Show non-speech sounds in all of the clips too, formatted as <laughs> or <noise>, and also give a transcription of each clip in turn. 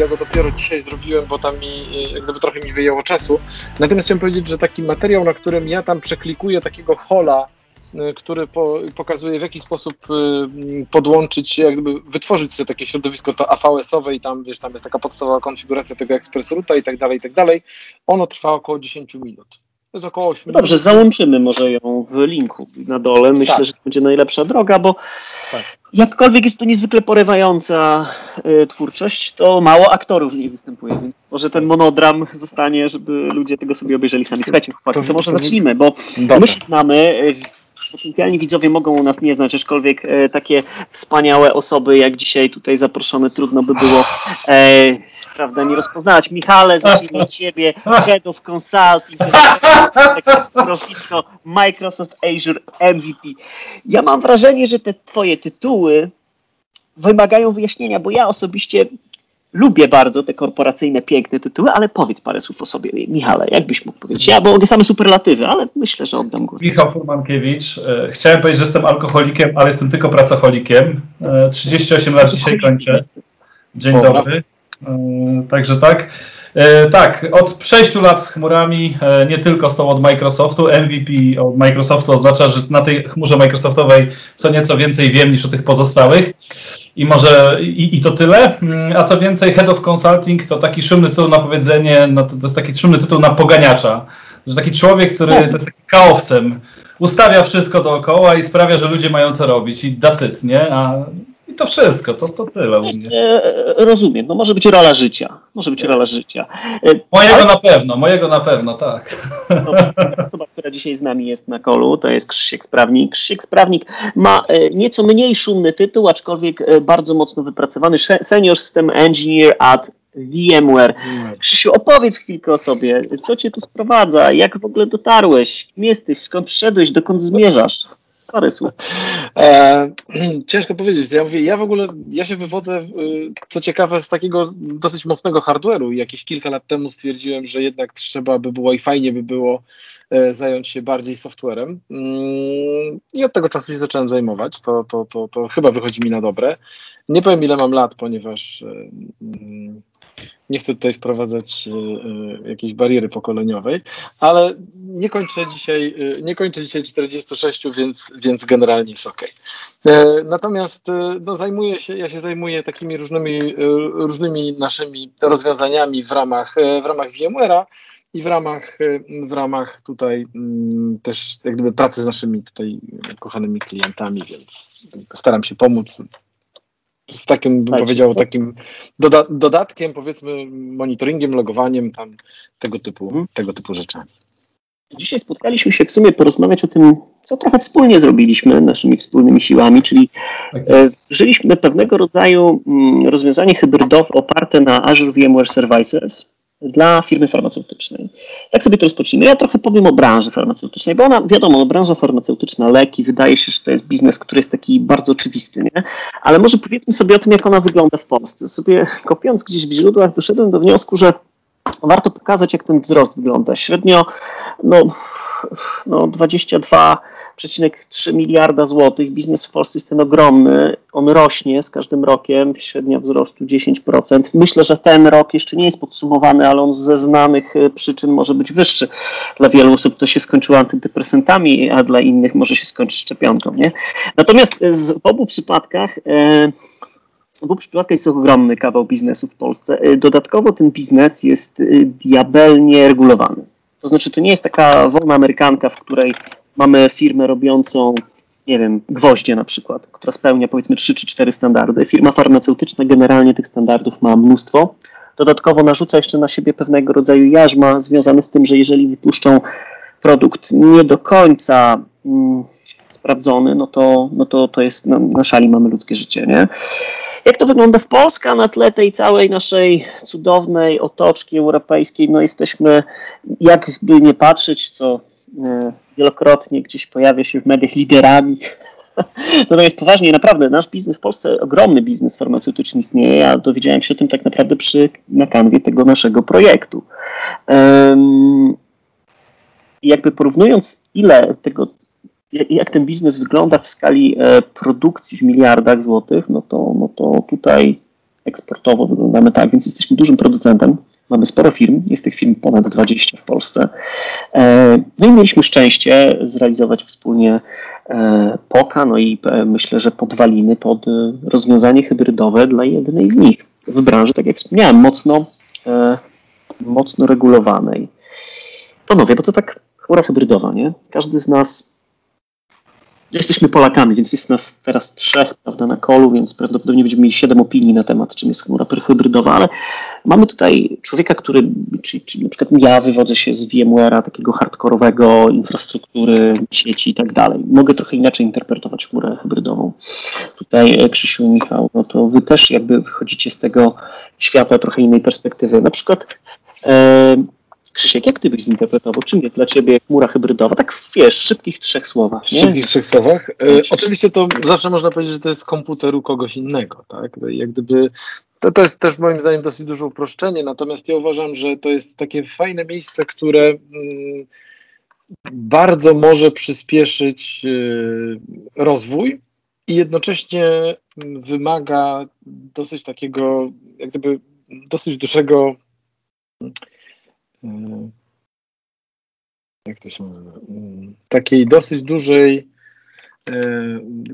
ja go dopiero dzisiaj zrobiłem, bo tam mi, jak gdyby trochę mi wyjęło czasu. Natomiast chciałem powiedzieć, że taki materiał, na którym ja tam przeklikuję takiego hola, y, który po, pokazuje w jaki sposób y, podłączyć, jak gdyby wytworzyć sobie takie środowisko to AVS-owe i tam, wiesz, tam jest taka podstawowa konfiguracja tego Express Roota i tak dalej, i tak dalej. Ono trwa około 10 minut. To jest około 8 Dobrze, minut. załączymy może ją w linku na dole. Myślę, Tak. że to będzie najlepsza droga, bo Tak. Jakkolwiek jest to niezwykle porywająca y, twórczość, to mało aktorów w niej występuje. Więc może ten monodram zostanie, żeby ludzie tego sobie obejrzeli sami. Słuchajcie, chłopaki, To- może zacznijmy, bo Dobra. my się znamy. y, Potencjalni widzowie mogą u nas nie znać, aczkolwiek e, takie wspaniałe osoby jak dzisiaj tutaj zaproszone trudno by było e, prawda, nie rozpoznawać. Michale, zacznijmy od ciebie, Head of Consulting, takie profitko Microsoft Azure MVP. Ja mam wrażenie, że te twoje tytuły wymagają wyjaśnienia, bo ja osobiście lubię bardzo te korporacyjne, piękne tytuły, ale powiedz parę słów o sobie, Michale, jakbyś mógł powiedzieć? Ja mogę same superlatywy, ale myślę, że oddam głos. Michał Furmankiewicz. E, Chciałem powiedzieć, że jestem alkoholikiem, ale jestem tylko pracocholikiem. E, 38 lat dzisiaj kończę. Dzień dobry. E, Także tak. E, Tak, od 6 lat z chmurami, e, nie tylko z tą od Microsoftu. MVP od Microsoftu oznacza, że na tej chmurze Microsoftowej co nieco więcej wiem niż o tych pozostałych. I może i, i to tyle. Mm, A co więcej, Head of Consulting to taki szumny tytuł na powiedzenie, no to, to jest taki szumny tytuł na poganiacza. Że taki człowiek, który to jest taki kaowcem, ustawia wszystko dookoła i sprawia, że ludzie mają co robić i dacyt, nie? A, to wszystko, to, to tyle u mnie. E, Rozumiem, no może być rola życia. Może być rola życia. E, Mojego ale- na pewno, mojego na pewno, tak. Osoba, która dzisiaj z nami jest na kolu, to jest Krzysiek Sprawnik. Krzysiek Sprawnik ma e, nieco mniej szumny tytuł, aczkolwiek bardzo mocno wypracowany. Senior System Engineer at VMware. Krzysiu, opowiedz chwilkę o sobie. Co cię tu sprowadza? Jak w ogóle dotarłeś? Kim jesteś? Skąd przyszedłeś? Dokąd zmierzasz? Parę słów. E, <clears throat> ciężko powiedzieć. Ja mówię, ja w ogóle, ja się wywodzę, y, co ciekawe, z takiego dosyć mocnego hardware'u. Jakieś kilka lat temu stwierdziłem, że jednak trzeba by było i fajnie by było e, zająć się bardziej softwarem. Mm, I od tego czasu się zacząłem zajmować. To, to, to, to chyba wychodzi mi na dobre. Nie powiem, ile mam lat, ponieważ e, mm, nie chcę tutaj wprowadzać e, e, jakiejś bariery pokoleniowej, ale nie kończę dzisiaj, e, nie kończę dzisiaj 46, więc, więc generalnie jest ok. Natomiast no, zajmuję się, ja się zajmuję takimi różnymi, różnymi naszymi rozwiązaniami w ramach, w ramach VMware'a i w ramach, w ramach tutaj mm, też jak gdyby pracy z naszymi tutaj kochanymi klientami, więc staram się pomóc z takim, bym Tak. powiedział, takim doda dodatkiem, powiedzmy, monitoringiem, logowaniem, tam tego typu, Mhm. tego typu rzeczami. Dzisiaj spotkaliśmy się w sumie porozmawiać o tym, co trochę wspólnie zrobiliśmy naszymi wspólnymi siłami, czyli tak E. Żyliśmy pewnego rodzaju mm, rozwiązanie hybrydowe oparte na Azure VMware Services dla firmy farmaceutycznej. Tak sobie to rozpocznijmy. Ja trochę powiem o branży farmaceutycznej, bo ona, wiadomo, no, branża farmaceutyczna, leki, wydaje się, że to jest biznes, który jest taki bardzo oczywisty, nie? Ale może powiedzmy sobie o tym, jak ona wygląda w Polsce. Sobie kopiąc gdzieś w źródłach, doszedłem do wniosku, że warto pokazać, jak ten wzrost wygląda. Średnio, no, no 22 1,3 miliarda złotych. Biznes w Polsce jest ten ogromny. On rośnie z każdym rokiem, średnia wzrostu 10%. Myślę, że ten rok jeszcze nie jest podsumowany, ale on ze znanych e, przyczyn może być wyższy. Dla wielu osób to się skończyło antydepresantami, a dla innych może się skończyć szczepionką. Nie? Natomiast e, w obu przypadkach e, w obu przypadkach jest ogromny kawał biznesu w Polsce. E, Dodatkowo ten biznes jest e, diabelnie regulowany. To znaczy, to nie jest taka wolna amerykanka, w której mamy firmę robiącą, nie wiem, gwoździe na przykład, która spełnia powiedzmy 3 czy 4 standardy. Firma farmaceutyczna generalnie tych standardów ma mnóstwo. Dodatkowo narzuca jeszcze na siebie pewnego rodzaju jarzma związane z tym, że jeżeli wypuszczą produkt nie do końca mm, sprawdzony, no to, no to, to jest na, na szali mamy ludzkie życie, nie? Jak to wygląda w Polsce na tle tej całej naszej cudownej otoczki europejskiej? No jesteśmy, jakby nie patrzeć, co e, wielokrotnie gdzieś pojawia się w mediach liderami. <laughs> Natomiast poważnie, naprawdę, nasz biznes w Polsce, ogromny biznes farmaceutyczny istnieje. Ja dowiedziałem się o tym tak naprawdę przy, na kanwie tego naszego projektu. Um, jakby porównując, ile tego, jak, ten biznes wygląda w skali e, produkcji w miliardach złotych, no to, no to tutaj eksportowo wyglądamy tak, więc jesteśmy dużym producentem. Mamy sporo firm, jest tych firm ponad 20 w Polsce. E, no i mieliśmy szczęście zrealizować wspólnie e, POKA, no i myślę, że podwaliny pod rozwiązanie hybrydowe dla jednej z nich w branży, tak jak wspomniałem, mocno, mocno regulowanej. Panowie, bo to tak chmura hybrydowa, nie? Każdy z nas Jesteśmy Polakami, więc jest nas teraz trzech prawda, na kolu, więc prawdopodobnie będziemy mieli siedem opinii na temat, czym jest chmura hybrydowa, ale mamy tutaj człowieka, który, czyli, na przykład ja wywodzę się z VMware'a, takiego hardkorowego, infrastruktury, sieci i tak dalej. Mogę trochę inaczej interpretować chmurę hybrydową. Tutaj e, Krzysiu Michał, no to wy też jakby wychodzicie z tego świata trochę innej perspektywy. Na przykład e, Krzysiek, jak ty byś zinterpretował? Czym jest dla ciebie chmura hybrydowa? Tak wiesz, w szybkich trzech słowach. W szybkich trzech słowach. E, oczywiście to zawsze można powiedzieć, że to jest komputer u kogoś innego. Tak? Jak gdyby, to, to jest też moim zdaniem dosyć duże uproszczenie, natomiast ja uważam, że to jest takie fajne miejsce, które mm, bardzo może przyspieszyć y, rozwój i jednocześnie wymaga dosyć takiego, jak gdyby dosyć dużego. Jak to się nazywa, mm, takiej dosyć dużej e,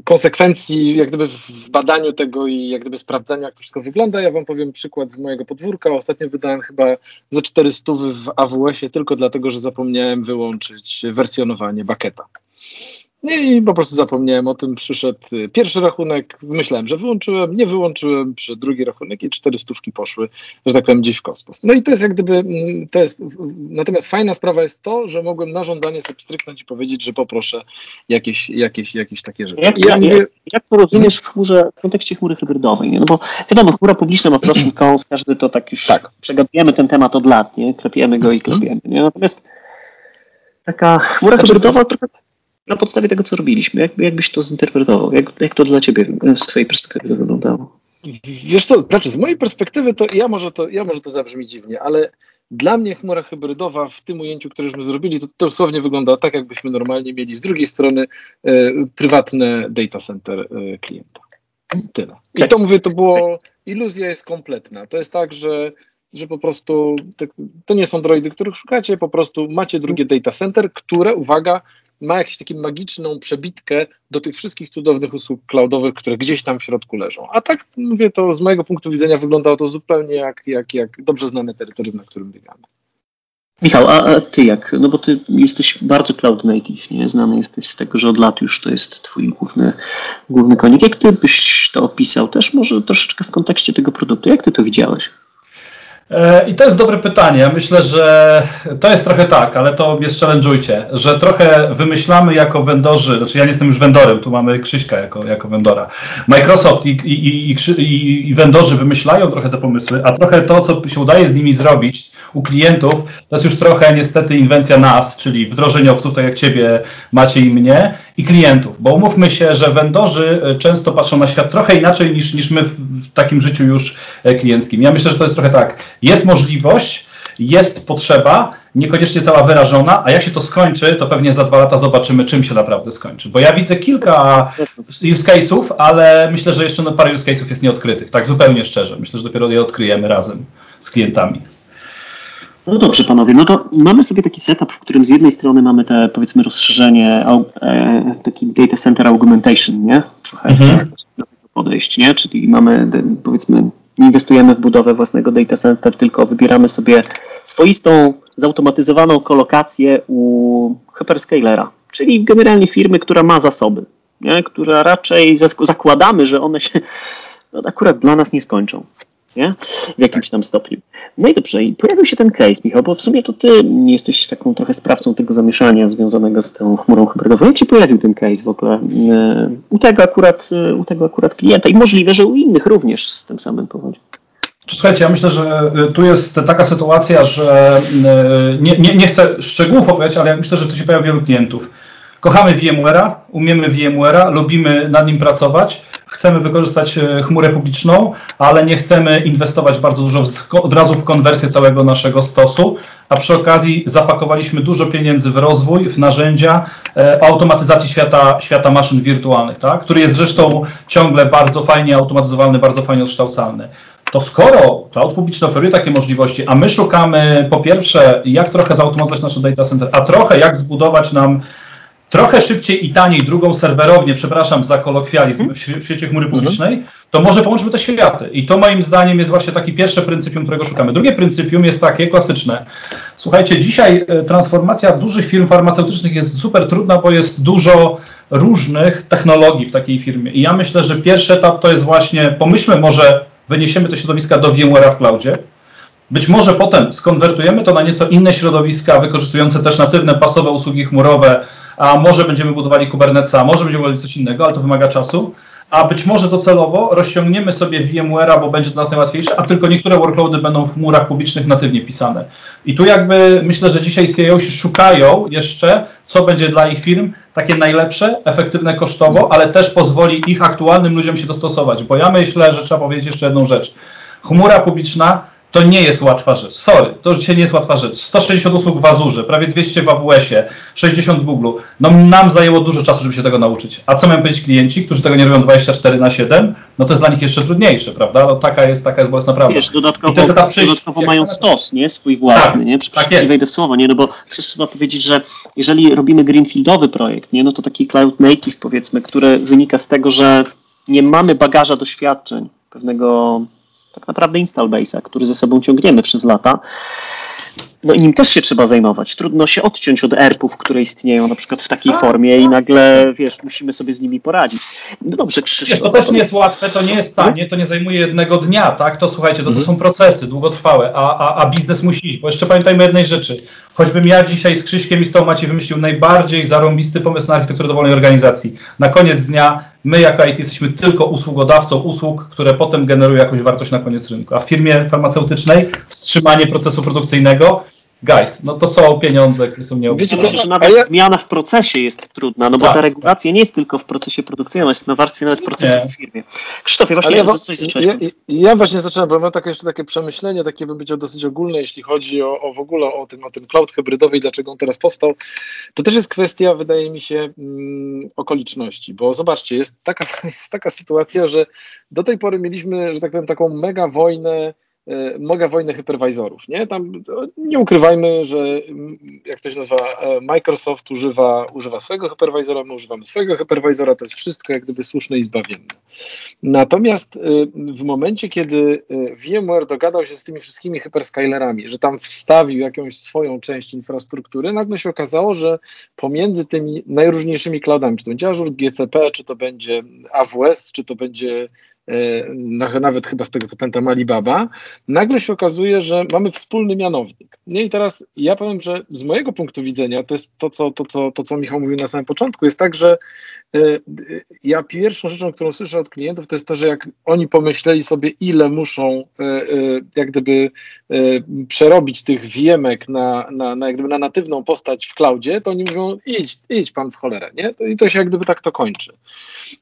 konsekwencji jak gdyby w badaniu tego i jak gdyby sprawdzaniu, jak to wszystko wygląda. Ja wam powiem przykład z mojego podwórka. Ostatnio wydałem chyba ze 400 w AWS-ie tylko dlatego, że zapomniałem wyłączyć wersjonowanie baketa. I po prostu zapomniałem o tym, przyszedł y, pierwszy rachunek, myślałem, że wyłączyłem, nie wyłączyłem, przyszedł drugi rachunek i cztery stówki poszły, że tak powiem, gdzieś w kosmos. No i to jest jak gdyby, mm, to jest, natomiast fajna sprawa jest to, że mogłem na żądanie sobie stryknąć i powiedzieć, że poproszę jakieś, jakieś, jakieś takie rzeczy. Jak, ja mówię, jak to rozumiesz w, chmurze, w kontekście chmury hybrydowej? Nie? No bo wiadomo, chmura publiczna ma pros i cons, każdy to tak już tak. przegadujemy ten temat od lat, nie? klepiemy go i mhm. klepiemy. Nie? Natomiast taka chmura znaczy, hybrydowa trochę na podstawie tego, co robiliśmy. Jak, jakbyś to zinterpretował? Jak, jak to dla ciebie z twojej perspektywy wyglądało? Wiesz co, znaczy z mojej perspektywy to ja może to, ja może to zabrzmi dziwnie, ale dla mnie chmura hybrydowa w tym ujęciu, któreśmy zrobili, to, to dosłownie wygląda tak, jakbyśmy normalnie mieli z drugiej strony e, prywatne data center e, klienta. Tyle. I tak. to mówię, to było, iluzja jest kompletna. To jest tak, że że po prostu to nie są droidy, których szukacie, po prostu macie drugie data center, które, uwaga, ma jakąś taką magiczną przebitkę do tych wszystkich cudownych usług cloudowych, które gdzieś tam w środku leżą. A tak mówię, to z mojego punktu widzenia wyglądało to zupełnie jak, jak, jak dobrze znane terytorium, na którym biegamy. Michał, a, a, ty jak? No bo ty jesteś bardzo cloud native, nie? Znany jesteś z tego, że od lat już to jest twój główny, główny konik. Jak ty byś to opisał? Też może troszeczkę w kontekście tego produktu. Jak ty to widziałeś? E, I to jest dobre pytanie. Ja myślę, że to jest trochę tak, ale to mnie challenge'ujcie, że trochę wymyślamy jako vendorzy, znaczy ja nie jestem już vendorem, tu mamy Krzyśka jako, jako vendora. Microsoft i, i, i, i vendorzy wymyślają trochę te pomysły, a trochę to, co się udaje z nimi zrobić u klientów, to jest już trochę niestety inwencja nas, czyli wdrożeniowców, tak jak ciebie, Macie i mnie, i klientów. Bo umówmy się, że vendorzy e, często patrzą na świat trochę inaczej niż, niż my w, takim życiu już e, klienckim. Ja myślę, że to jest trochę tak jest możliwość, jest potrzeba, niekoniecznie cała wyrażona, a jak się to skończy, to pewnie za dwa lata zobaczymy, czym się naprawdę skończy. Bo ja widzę kilka use case'ów, ale myślę, że jeszcze no parę use case'ów jest nieodkrytych. Tak zupełnie szczerze. Myślę, że dopiero je odkryjemy razem z klientami. No dobrze, panowie, no to mamy sobie taki setup, w którym z jednej strony mamy te, powiedzmy, rozszerzenie, e, taki data center augmentation, nie? Trochę mhm. podejść, nie? Czyli mamy, powiedzmy, nie inwestujemy w budowę własnego data center, tylko wybieramy sobie swoistą, zautomatyzowaną kolokację u hyperscalera, czyli generalnie firmy, która ma zasoby, nie? która raczej zakładamy, że one się no, akurat dla nas nie skończą nie? w jakimś tam stopniu. No i dobrze, i pojawił się ten case, Michał, bo w sumie to ty jesteś taką trochę sprawcą tego zamieszania związanego z tą chmurą hybrydową. Jak się pojawił ten case w ogóle e, u tego akurat, e, u tego akurat klienta i możliwe, że u innych również z tym samym powodem? Słuchajcie, ja myślę, że e, tu jest taka sytuacja, że nie, nie, nie chcę szczegółów opowiadać, ale myślę, że tu się pojawia wielu klientów. Kochamy VMware'a, umiemy VMware'a, lubimy nad nim pracować, chcemy wykorzystać e, chmurę publiczną, ale nie chcemy inwestować bardzo dużo od razu w konwersję całego naszego stosu, a przy okazji zapakowaliśmy dużo pieniędzy w rozwój, w narzędzia e, automatyzacji świata, świata maszyn wirtualnych, tak? który jest zresztą ciągle bardzo fajnie automatyzowany, bardzo fajnie odkształcalny. to skoro cloud publiczny oferuje takie możliwości, a my szukamy po pierwsze, jak trochę zautomatyzować nasze data center, a trochę jak zbudować nam trochę szybciej i taniej drugą serwerownię, przepraszam za kolokwializm, w świecie chmury publicznej, to może połączmy te światy. I to moim zdaniem jest właśnie taki pierwsze pryncypium, którego szukamy. Drugie pryncypium jest takie klasyczne. Słuchajcie, dzisiaj e, transformacja dużych firm farmaceutycznych jest super trudna, bo jest dużo różnych technologii w takiej firmie. I ja myślę, że pierwszy etap to jest właśnie, pomyślmy może, wyniesiemy te środowiska do VMware'a w cloudzie, być może potem skonwertujemy to na nieco inne środowiska, wykorzystujące też natywne, pasowe usługi chmurowe, a może będziemy budowali Kubernetesa, może będziemy budowali coś innego, ale to wymaga czasu. A być może docelowo rozciągniemy sobie VMware'a, bo będzie to nas najłatwiejsze, a tylko niektóre workloady będą w chmurach publicznych natywnie pisane. I tu jakby myślę, że dzisiaj CEO szukają jeszcze, co będzie dla ich firm takie najlepsze, efektywne kosztowo, ale też pozwoli ich aktualnym ludziom się dostosować. Bo ja myślę, że trzeba powiedzieć jeszcze jedną rzecz. Chmura publiczna to nie jest łatwa rzecz. Sorry, to dzisiaj nie jest łatwa rzecz. 160 usług w Azurze, prawie 200 w AWS-ie, 60 w Google. No nam zajęło dużo czasu, żeby się tego nauczyć. A co mają powiedzieć klienci, którzy tego nie robią 24 na 7? No to jest dla nich jeszcze trudniejsze, prawda? No taka jest, taka jest bolesna prawda. Wiesz, dodatkowo, dodatkowo mają stos, nie? Swój własny, tak, nie? Tak nie wejdę w słowo, nie? No bo też trzeba powiedzieć, że jeżeli robimy greenfieldowy projekt, nie? No to taki cloud native powiedzmy, który wynika z tego, że nie mamy bagaża doświadczeń, pewnego tak naprawdę install base'a, który ze sobą ciągniemy przez lata. No i nim też się trzeba zajmować. Trudno się odciąć od ERP-ów, które istnieją na przykład w takiej formie i nagle, wiesz, musimy sobie z nimi poradzić. No dobrze, Krzysztof. to też nie jest łatwe, to nie jest tanie, to nie zajmuje jednego dnia, tak? To słuchajcie, to, to mhm. są procesy długotrwałe, a, a, a biznes musi iść. Bo jeszcze pamiętajmy jednej rzeczy. Choćbym ja dzisiaj z Krzyśkiem i z tą Maciej wymyślił najbardziej zarąbisty pomysł na architekturę dowolnej organizacji. Na koniec dnia my jako IT jesteśmy tylko usługodawcą usług, które potem generują jakąś wartość na koniec rynku. A w firmie farmaceutycznej wstrzymanie procesu produkcyjnego guys, no to są pieniądze, które są nieobecne. Wiecie, że nawet ja... zmiana w procesie jest trudna, no bo tak. ta regulacja nie jest tylko w procesie produkcji, ona jest na warstwie nawet procesu nie. w firmie. Krzysztofie, właśnie ja, coś zacząłeś. Ja, ja, właśnie zacząłem, bo mam takie jeszcze takie przemyślenie, takie bym powiedział dosyć ogólne, jeśli chodzi o, o w ogóle o ten, o ten cloud hybrydowy i dlaczego on teraz powstał. To też jest kwestia, wydaje mi się, mm, okoliczności, bo zobaczcie, jest taka, <laughs> jest taka sytuacja, że do tej pory mieliśmy, że tak powiem, taką mega wojnę E, mega wojny hypervisorów, nie? Tam nie ukrywajmy, że mm, jak to się nazywa, e, Microsoft używa, używa swojego hypervisora, my używamy swojego hypervisora, to jest wszystko jak gdyby słuszne i zbawienne. Natomiast e, w momencie, kiedy VMware dogadał się z tymi wszystkimi hyperscalerami, że tam wstawił jakąś swoją część infrastruktury, nagle się okazało, że pomiędzy tymi najróżniejszymi cloudami, czy to będzie Azure GCP, czy to będzie AWS, czy to będzie nawet chyba z tego co pamiętam Alibaba, nagle się okazuje, że mamy wspólny mianownik. Nie i teraz ja powiem, że z mojego punktu widzenia, to jest to, co, to, co, to, co Michał mówił na samym początku, jest tak, że ja pierwszą rzeczą, którą słyszę od klientów, to jest to, że jak oni pomyśleli sobie, ile muszą y, jak gdyby przerobić tych wiemek na, na, na, jak gdyby na natywną postać w cloudzie, to oni mówią, idź, idź pan w cholerę, nie? I to się jak gdyby tak to kończy.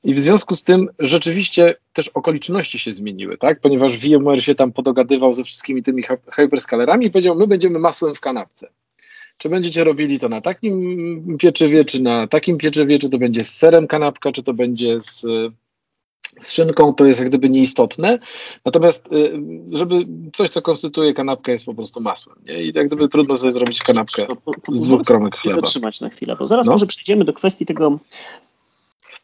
I w związku z tym rzeczywiście też okoliczności się zmieniły, tak? Ponieważ VMware się tam podogadywał ze wszystkimi tymi hyperscalerami i powiedział, my będziemy masłem w kanapce. Czy będziecie robili to na takim pieczywie, czy na takim pieczywie, czy to będzie z serem kanapka, czy to będzie z, z szynką, to jest jak gdyby nieistotne. Natomiast, y, żeby coś, co konstytuuje kanapkę, jest po prostu masłem. Nie? I jak gdyby trudno sobie zrobić kanapkę z dwóch kromek chleba. zatrzymać na chwilę, bo zaraz no. może przejdziemy do kwestii tego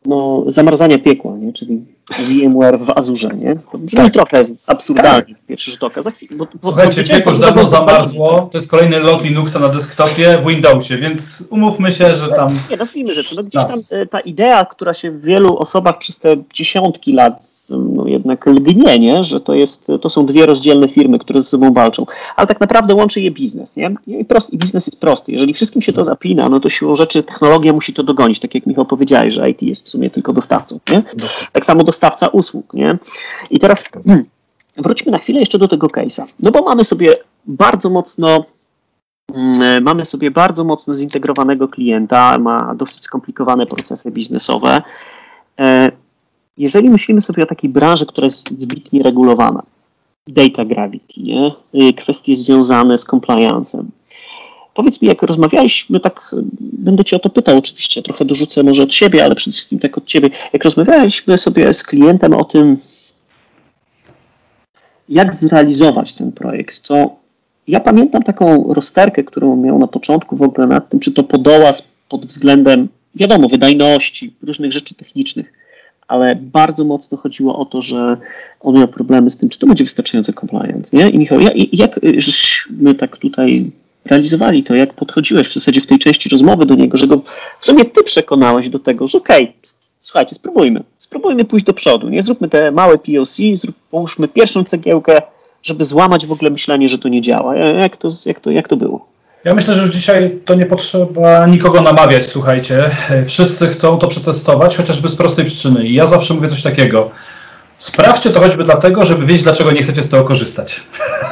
no, zamarzania piekła, nie? czyli VMware w Azurze, nie? To brzmi tak. trochę absurdalnie, tak. pierwszy rzut oka. Za chwilę, bo, bo, Słuchajcie, piekło już dawno zamarzło, to jest kolejny lot Linuxa na desktopie w Windowsie, więc umówmy się, że tam... Nie, nazwijmy rzeczy, no gdzieś tam e, ta idea, która się w wielu osobach przez te dziesiątki lat no, jednak lgnie, nie? że to, jest, to są dwie rozdzielne firmy, które ze sobą walczą, ale tak naprawdę łączy je biznes, nie? I, prost, i biznes jest prosty. Jeżeli wszystkim się to zapina, no to siłą rzeczy technologia musi to dogonić, tak jak Michał powiedziałeś, że IT jest w sumie tylko dostawcą, nie? Tak samo dostawca usług, nie? I teraz hmm, wróćmy na chwilę jeszcze do tego case'a. No bo mamy sobie bardzo mocno hmm, mamy sobie bardzo mocno zintegrowanego klienta, ma dosyć skomplikowane procesy biznesowe. E, jeżeli myślimy sobie o takiej branży, która jest wybitnie regulowana, data gravity, nie? Y, kwestie związane z compliance'em, Powiedz mi, jak rozmawialiśmy, tak będę Cię o to pytał, oczywiście trochę dorzucę może od siebie, ale przede wszystkim tak od Ciebie. Jak rozmawialiśmy sobie z klientem o tym, jak zrealizować ten projekt, to ja pamiętam taką rozterkę, którą miał na początku w ogóle nad tym, czy to podoła pod względem, wiadomo, wydajności, różnych rzeczy technicznych, ale bardzo mocno chodziło o to, że on miał problemy z tym, czy to będzie wystarczająco compliant, nie? I Michał, jak, jak żeśmy tak tutaj realizowali to, jak podchodziłeś w zasadzie w tej części rozmowy do niego, że go w sumie ty przekonałeś do tego, że okej, okay, słuchajcie, spróbujmy, spróbujmy pójść do przodu, nie zróbmy te małe POC, zrób, połóżmy pierwszą cegiełkę, żeby złamać w ogóle myślenie, że to nie działa. Jak to, jak to, jak to było? Ja myślę, że już dzisiaj to nie potrzeba nikogo namawiać, słuchajcie. Wszyscy chcą to przetestować, chociażby z prostej przyczyny. I ja zawsze mówię coś takiego. Sprawdźcie to choćby dlatego, żeby wiedzieć, dlaczego nie chcecie z tego korzystać.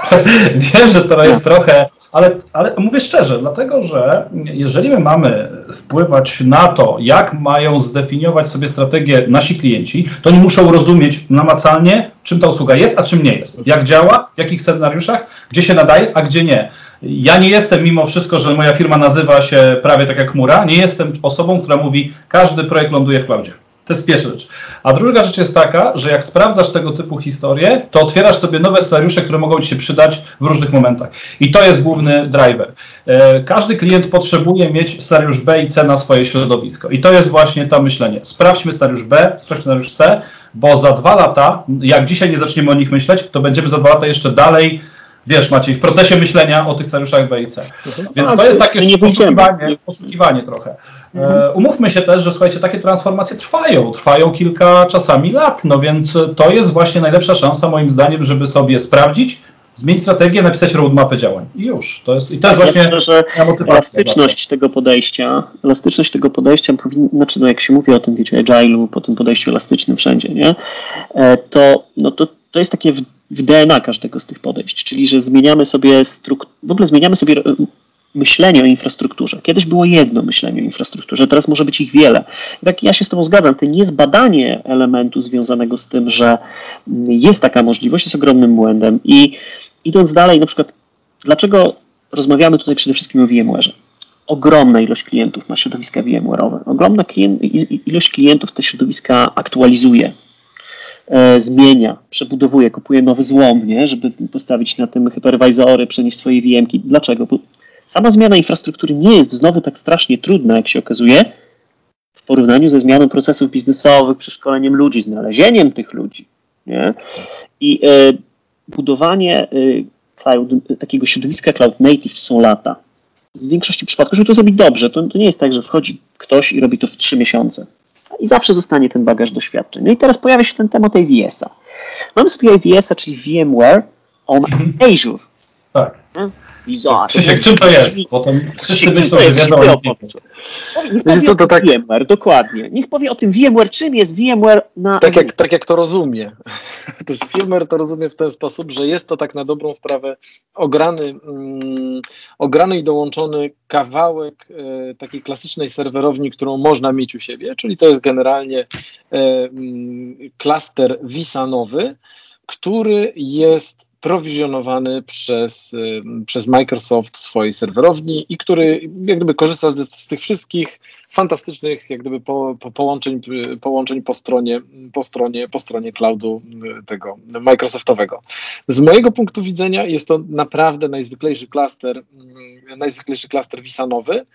<laughs> Wiem, że to jest trochę ale, ale mówię szczerze, dlatego że jeżeli my mamy wpływać na to, jak mają zdefiniować sobie strategię nasi klienci, to oni muszą rozumieć namacalnie, czym ta usługa jest, a czym nie jest. Jak działa, w jakich scenariuszach, gdzie się nadaje, a gdzie nie. Ja nie jestem, mimo wszystko, że moja firma nazywa się prawie tak jak chmura, nie jestem osobą, która mówi, każdy projekt ląduje w cloudzie. To jest pierwsza rzecz. A druga rzecz jest taka, że jak sprawdzasz tego typu historie, to otwierasz sobie nowe scenariusze, które mogą Ci się przydać w różnych momentach. I to jest główny driver. E, każdy klient potrzebuje mieć scenariusz B i C na swoje środowisko. I to jest właśnie to myślenie. Sprawdźmy scenariusz B, sprawdźmy scenariusz C, bo za dwa lata, jak dzisiaj nie zaczniemy o nich myśleć, to będziemy za dwa lata jeszcze dalej wiesz Maciej, w procesie myślenia o tych scenariuszach B i C. Mhm. Więc to jest takie poszukiwanie, poszukiwanie trochę. E, umówmy się też, że słuchajcie, takie transformacje trwają, trwają kilka czasami lat, no więc to jest właśnie najlepsza szansa moim zdaniem, żeby sobie sprawdzić, zmienić strategię, napisać roadmapę działań. I już. To jest, I to jest właśnie ja myślę, że elastyczność tego podejścia, elastyczność tego podejścia powinna, znaczy no jak się mówi o tym, wiecie, agile'u, po tym podejściu elastycznym wszędzie, nie? E, to, no to, to jest takie w, w DNA każdego z tych podejść, czyli że zmieniamy sobie strukturę, w ogóle zmieniamy sobie myślenie o infrastrukturze. Kiedyś było jedno myślenie o infrastrukturze, teraz może być ich wiele. I tak ja się z Tobą zgadzam, to niezbadanie elementu związanego z tym, że jest taka możliwość, jest ogromnym błędem. I idąc dalej, na przykład, dlaczego rozmawiamy tutaj przede wszystkim o VMware'ze? Ogromna ilość klientów ma środowiska VMware'owe. Ogromna klient, ilość klientów te środowiska aktualizuje, e, zmienia, przebudowuje, kupuje nowy złom, nie? żeby postawić na tym hypervisory, przenieść swoje VMki. Dlaczego? Bo Sama zmiana infrastruktury nie jest znowu tak strasznie trudna, jak się okazuje, w porównaniu ze zmianą procesów biznesowych, przeszkoleniem ludzi, znalezieniem tych ludzi. Nie? I e, budowanie e, cloud, takiego środowiska cloud native są lata. Z większości przypadków, żeby to zrobić dobrze, to, to nie jest tak, że wchodzi ktoś i robi to w trzy miesiące. I zawsze zostanie ten bagaż doświadczeń. No i teraz pojawia się ten temat AWS-a. Mamy sobie AWS-a, czyli VMware on mhm. Azure. Tak. Nie? Bizarre. Krzysiek, czym to jest? To wszyscy myślą, że wiedzą, nie Niech powie co, to tak... VMware, dokładnie. Niech powie o tym VMware, czym jest VMware na... Tak jak, tak jak to rozumie. <laughs> Otóż VMware to rozumie w ten sposób, że jest to tak na dobrą sprawę ograny, mm, ograny i dołączony kawałek e, takiej klasycznej serwerowni, którą można mieć u siebie, czyli to jest generalnie e, mm, klaster wisanowy, który jest prowizjonowany przez, przez Microsoft w swojej serwerowni i który jak gdyby korzysta z, z tych wszystkich fantastycznych jak gdyby po, po połączeń, połączeń po stronie, po stronie, po stronie cloudu y, tego Microsoftowego. Z mojego punktu widzenia jest to naprawdę najzwyklejszy klaster, y, najzwyklejszy klaster wisanowy,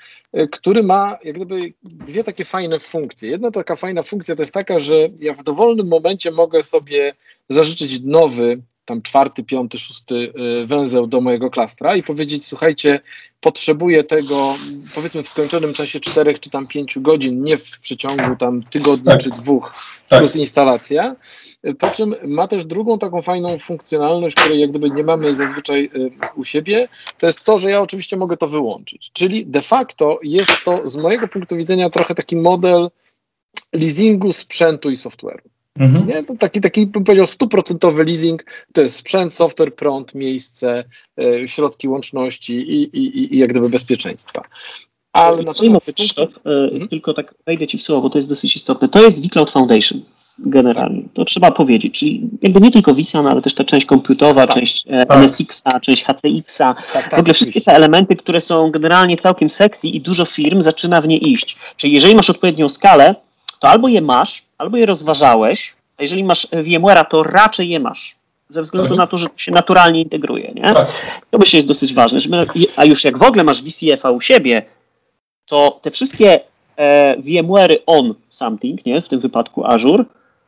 który ma jak gdyby dwie takie fajne funkcje. Jedna taka fajna funkcja to jest taka, że ja w dowolnym momencie mogę sobie zażyczyć nowy tam czwarty, piąty, szósty y, węzeł do mojego klastra i powiedzieć, słuchajcie, potrzebuję tego powiedzmy w skończonym czasie czterech czy tam pięciu godzin, nie w przeciągu tam tygodnia tak. czy dwóch tak. plus instalacja. Po czym ma też drugą taką fajną funkcjonalność, której jak gdyby nie mamy zazwyczaj y, u siebie, to jest to, że ja oczywiście mogę to wyłączyć. Czyli de facto jest to z mojego punktu widzenia trochę taki model leasingu sprzętu i software'u. Mhm. Nie? To taki, taki, bym powiedział, stuprocentowy leasing to jest sprzęt, software, prąd, miejsce, y, środki łączności i, i, i jak gdyby bezpieczeństwa. Ale na punktu... mhm. tylko tak wejdę Ci w słowo, bo to jest dosyć istotne. To jest vCloud Foundation generalnie. To trzeba powiedzieć. Czyli jakby nie tylko Visa, ale też ta część komputowa, tak, część e, tak. NSX-a, część HCX-a. Tak, tak, w ogóle wszystkie te elementy, które są generalnie całkiem sexy i dużo firm zaczyna w nie iść. Czyli jeżeli masz odpowiednią skalę, to albo je masz, albo je rozważałeś, a jeżeli masz VMware'a, to raczej je masz. ze względu mhm. na to, że to się naturalnie integruje. Nie? Tak. To myślę jest dosyć ważne. Żeby, a już jak w ogóle masz VCF-a u siebie, to te wszystkie e, VMware'y on something, nie? w tym wypadku Azure,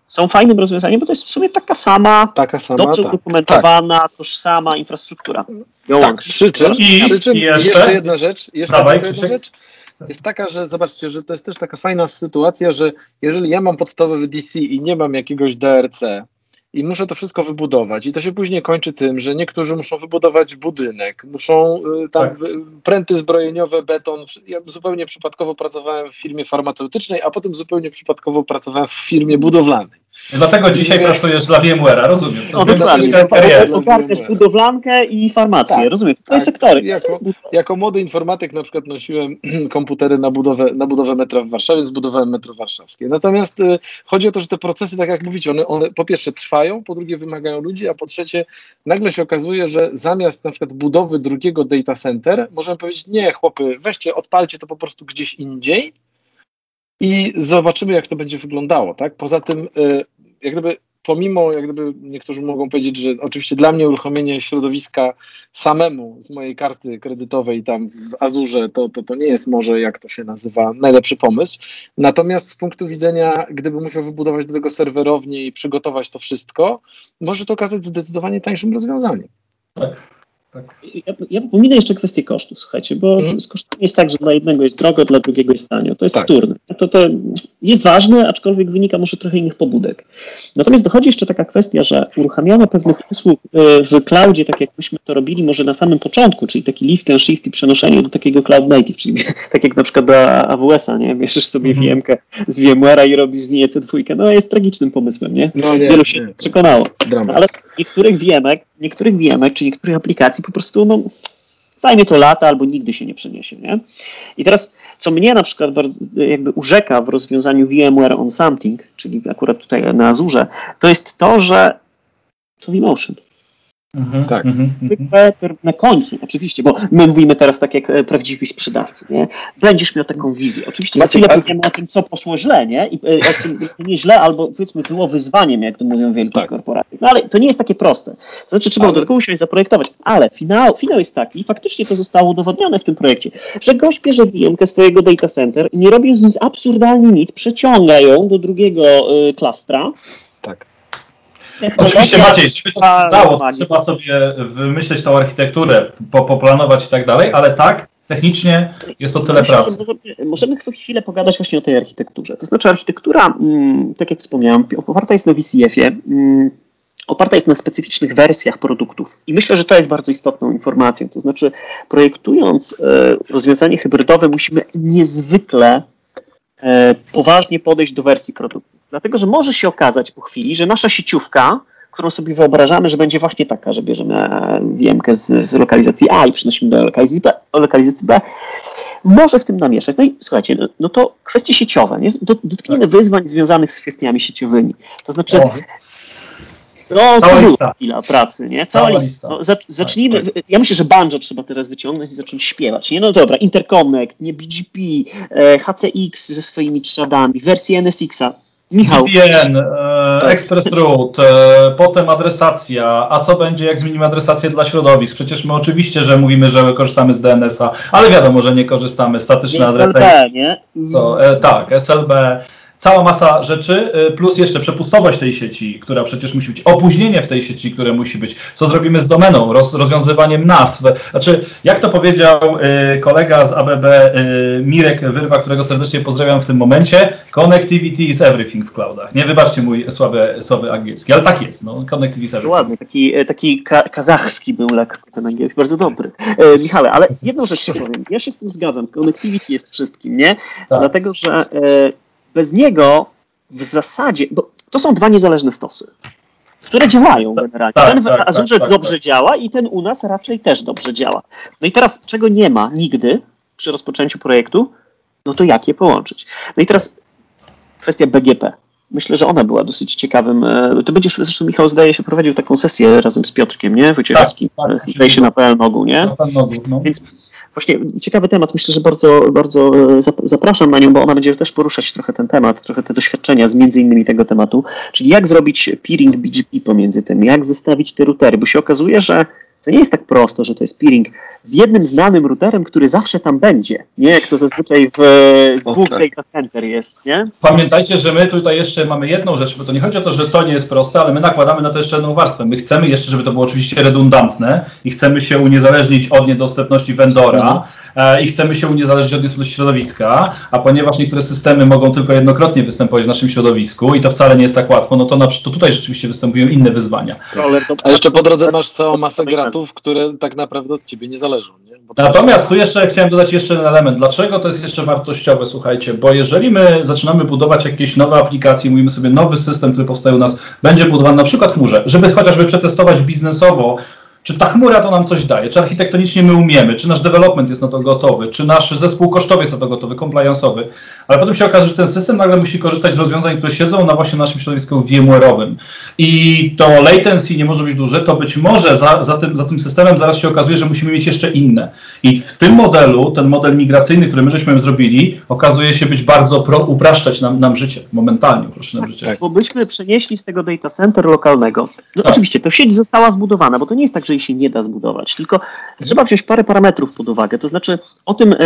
są fajnym rozwiązaniem, bo to jest w sumie taka sama, taka sama dobrze tak. udokumentowana, tak. tożsama infrastruktura. Tak, przy czym, I, przy czym jeszcze? jeszcze? jedna rzecz, jeszcze Dawaj, jedna rzecz jest taka, że zobaczcie, że to jest też taka fajna sytuacja, że jeżeli ja mam podstawowy DC i nie mam jakiegoś DRC, i muszę to wszystko wybudować. I to się później kończy tym, że niektórzy muszą wybudować budynek, muszą y, tam tak. pręty zbrojeniowe, beton. Ja zupełnie przypadkowo pracowałem w firmie farmaceutycznej, a potem zupełnie przypadkowo pracowałem w firmie budowlanej. Dlatego dzisiaj I pracujesz dla VMware'a, rozumiem. No, dokładnie. Ogarniasz budowlankę i farmację, tak, rozumiem. To tak. sektory. Jako, jako młody informatyk na przykład nosiłem <clears throat> komputery na budowę, na budowę metra w Warszawie, więc budowałem metro warszawskie. Natomiast y, chodzi o to, że te procesy, tak jak mówicie, one, one po pierwsze trwają, po drugie wymagają ludzi, a po trzecie nagle się okazuje, że zamiast na przykład budowy drugiego data center, możemy powiedzieć, nie chłopy, weźcie, odpalcie to po prostu gdzieś indziej, i zobaczymy, jak to będzie wyglądało. Tak? Poza tym, y, jak gdyby pomimo, jak gdyby niektórzy mogą powiedzieć, że oczywiście dla mnie uruchomienie środowiska samemu z mojej karty kredytowej tam w Azurze, to, to, to nie jest może, jak to się nazywa, najlepszy pomysł. Natomiast z punktu widzenia, gdyby musiał wybudować do tego serwerownię i przygotować to wszystko, może to okazać zdecydowanie tańszym rozwiązaniem. Tak. Tak. Ja, ja pominę jeszcze kwestię kosztów, słuchajcie, bo mm. z kosztami jest tak, że dla jednego jest drogo, dla drugiego jest tanio. To jest tak. wtórne. To, to jest ważne, aczkolwiek wynika może trochę innych pobudek. Natomiast dochodzi jeszcze taka kwestia, że uruchamiano pewnych usług e, w cloudzie, tak jak myśmy to robili może na samym początku, czyli taki lift and shift i przenoszenie do takiego cloud native, czyli <laughs> tak jak na przykład do AWS-a, nie? Bierzesz sobie mm. VM-kę z VMware'a i robisz z niej EC2. No jest tragicznym pomysłem, nie? No, nie Wielu się nie, przekonało. Ale niektórych VMek, niektórych VMek czy niektórych aplikacji po prostu no, zajmie to lata albo nigdy się nie przeniesie. Nie? I teraz, co mnie na przykład jakby urzeka w rozwiązaniu VMware on Something, czyli akurat tutaj na Azurze, to jest to, że to vMotion. Mhm, tak. Mhm, mhm. na końcu, oczywiście, bo my mówimy teraz tak jak e, prawdziwi sprzedawcy, nie? Będziesz miał taką wizję. Oczywiście za chwilę powiemy o tym, co poszło źle, nie? I e, o tym nie źle, albo powiedzmy było wyzwaniem, jak to mówią wielkie tak. korporacje. No ale to nie jest takie proste. Znaczy trzeba ale... do tego usiąść, zaprojektować. Ale finał, finał jest taki, faktycznie to zostało udowodnione w tym projekcie, że gość bierze vm swojego data center i nie robiąc nic absurdalnie nic, przeciąga ją do drugiego y, klastra, Oczywiście Maciej, żeby to się dało, trzeba sobie wymyśleć tą architekturę, poplanować i tak dalej, ale tak, technicznie jest to tyle Myślę, pracy. Możemy, możemy chwilę pogadać właśnie o tej architekturze. To znaczy architektura, mm, tak jak wspomniałem, oparta jest na VCF-ie, mm, oparta jest na specyficznych wersjach produktów. I myślę, że to jest bardzo istotną informacją. To znaczy, projektując e, rozwiązanie hybrydowe, musimy niezwykle poważnie podejść do wersji produktu. Dlatego, że może się okazać po chwili, że nasza sieciówka, którą sobie wyobrażamy, że będzie właśnie taka, że bierzemy wiemkę z, z lokalizacji A i przynosimy do lokalizacji B, lokalizacji B, może w tym namieszać. No i słuchajcie, no, no to kwestie sieciowe, nie? dotkniemy tak. wyzwań związanych z kwestiami sieciowymi. To znaczy. No, Cała była chwila pracy, nie? Cała, Cała lista. No, zacznijmy. Tak, tak. Ja myślę, że banjo trzeba teraz wyciągnąć i zacząć śpiewać. Nie? No dobra, Interconnect, nie BGP, e, HCX ze swoimi trzadami, wersję NSX-a. Michał. VPN, e, tak. Express Route, e, potem adresacja. A co będzie, jak zmienimy adresację dla środowisk? Przecież my oczywiście, że mówimy, że korzystamy z DNS-a, ale wiadomo, że nie korzystamy. Statyczne adresy. SLB, nie? Co, e, tak, SLB cała masa rzeczy, y, plus jeszcze przepustowość tej sieci, która przecież musi być, opóźnienie w tej sieci, które musi być, co zrobimy z domeną, roz, rozwiązywaniem nazw. Znaczy, jak to powiedział y, kolega z ABB, y, Mirek Wyrwa, którego serdecznie pozdrawiam w tym momencie, connectivity is everything w cloudach. Nie wybaczcie mój słaby, słaby angielski, ale tak jest, no, connectivity is everything. Ładny, taki, e, taki ka kazachski był lekko ten angielski, bardzo dobry. E, Michale, ale jedną rzecz się powiem, ja się z tym zgadzam, connectivity jest wszystkim, nie? Tak. Dlatego, że e, bez niego w zasadzie, bo to są dwa niezależne stosy, które działają tak, generalnie. Tak, ten w tak, Azurze tak, dobrze tak. działa i ten u nas raczej też dobrze działa. No i teraz, czego nie ma nigdy przy rozpoczęciu projektu, no to jak je połączyć? No i teraz kwestia BGP. Myślę, że ona była dosyć ciekawym. E, to będziesz, zresztą Michał zdaje się prowadził taką sesję razem z Piotrkiem, nie? Wojciechowskim. Tak, tak, zdaje się na PL Nogu, nie? Na PL Nogu, no. Więc Właśnie ciekawy temat, myślę, że bardzo, bardzo e, zapraszam na nią, bo ona będzie też poruszać trochę ten temat, trochę te doświadczenia z między innymi tego tematu, czyli jak zrobić peering BGP pomiędzy tym, jak zestawić te routery, bo się okazuje, że to nie jest tak prosto, że to jest peering z jednym znanym routerem, który zawsze tam będzie, nie jak to zazwyczaj w Google tak. Data Center jest, nie? Pamiętajcie, że my tutaj jeszcze mamy jedną rzecz, bo to nie chodzi o to, że to nie jest proste, ale my nakładamy na to jeszcze jedną warstwę. My chcemy jeszcze, żeby to było oczywiście redundantne i chcemy się uniezależnić od niedostępności vendora mhm. E, i chcemy się uniezależnić od niedostępności środowiska, a ponieważ niektóre systemy mogą tylko jednokrotnie występować w naszym środowisku i to wcale nie jest tak łatwo, no to, na, to tutaj rzeczywiście występują inne wyzwania. A jeszcze po drodze masz całą masę gratów, które tak naprawdę od ciebie nie zależą. Nie? Natomiast tu jeszcze chciałem dodać jeszcze jeden element. Dlaczego to jest jeszcze wartościowe, słuchajcie? Bo jeżeli my zaczynamy budować jakieś nowe aplikacje, mówimy sobie nowy system, który powstaje u nas, będzie budowany na przykład w chmurze, żeby chociażby przetestować biznesowo, czy ta chmura to nam coś daje, czy architektonicznie my umiemy, czy nasz development jest na to gotowy, czy nasz zespół kosztowy jest na to gotowy, compliance'owy, ale potem się okazuje, że ten system nagle musi korzystać z rozwiązań, które siedzą na właśnie naszym środowisku VMware'owym i to latency nie może być duże, to być może za, za, tym, za tym systemem zaraz się okazuje, że musimy mieć jeszcze inne. I w tym modelu, ten model migracyjny, który my żeśmy zrobili, okazuje się być bardzo pro, upraszczać nam, nam życie, momentalnie upraszczać nam tak, życie. Tak, bo byśmy przenieśli z tego data center lokalnego. No tak. oczywiście, to sieć została zbudowana, bo to nie jest tak, że jej się nie da zbudować, tylko trzeba wziąć parę parametrów pod uwagę. To znaczy o tym e,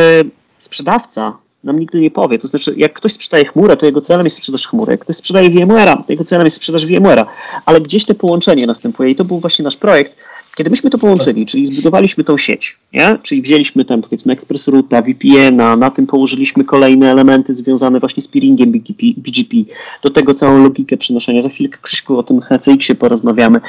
sprzedawca nam nigdy nie powie. To znaczy, jak ktoś sprzedaje chmurę, to jego celem jest sprzedaż chmury. Jak ktoś sprzedaje VMware'a, to jego celem jest sprzedaż VMware'a. Ale gdzieś to połączenie następuje i to był właśnie nasz projekt. Kiedy myśmy to połączyli, czyli zbudowaliśmy tą sieć, nie? czyli wzięliśmy tam powiedzmy Express Routa, VPN-a, na tym położyliśmy kolejne elementy związane właśnie z peeringiem BGP, BGP, do tego całą logikę przenoszenia. Za chwilkę Krzyszku o tym HCX-ie porozmawiamy.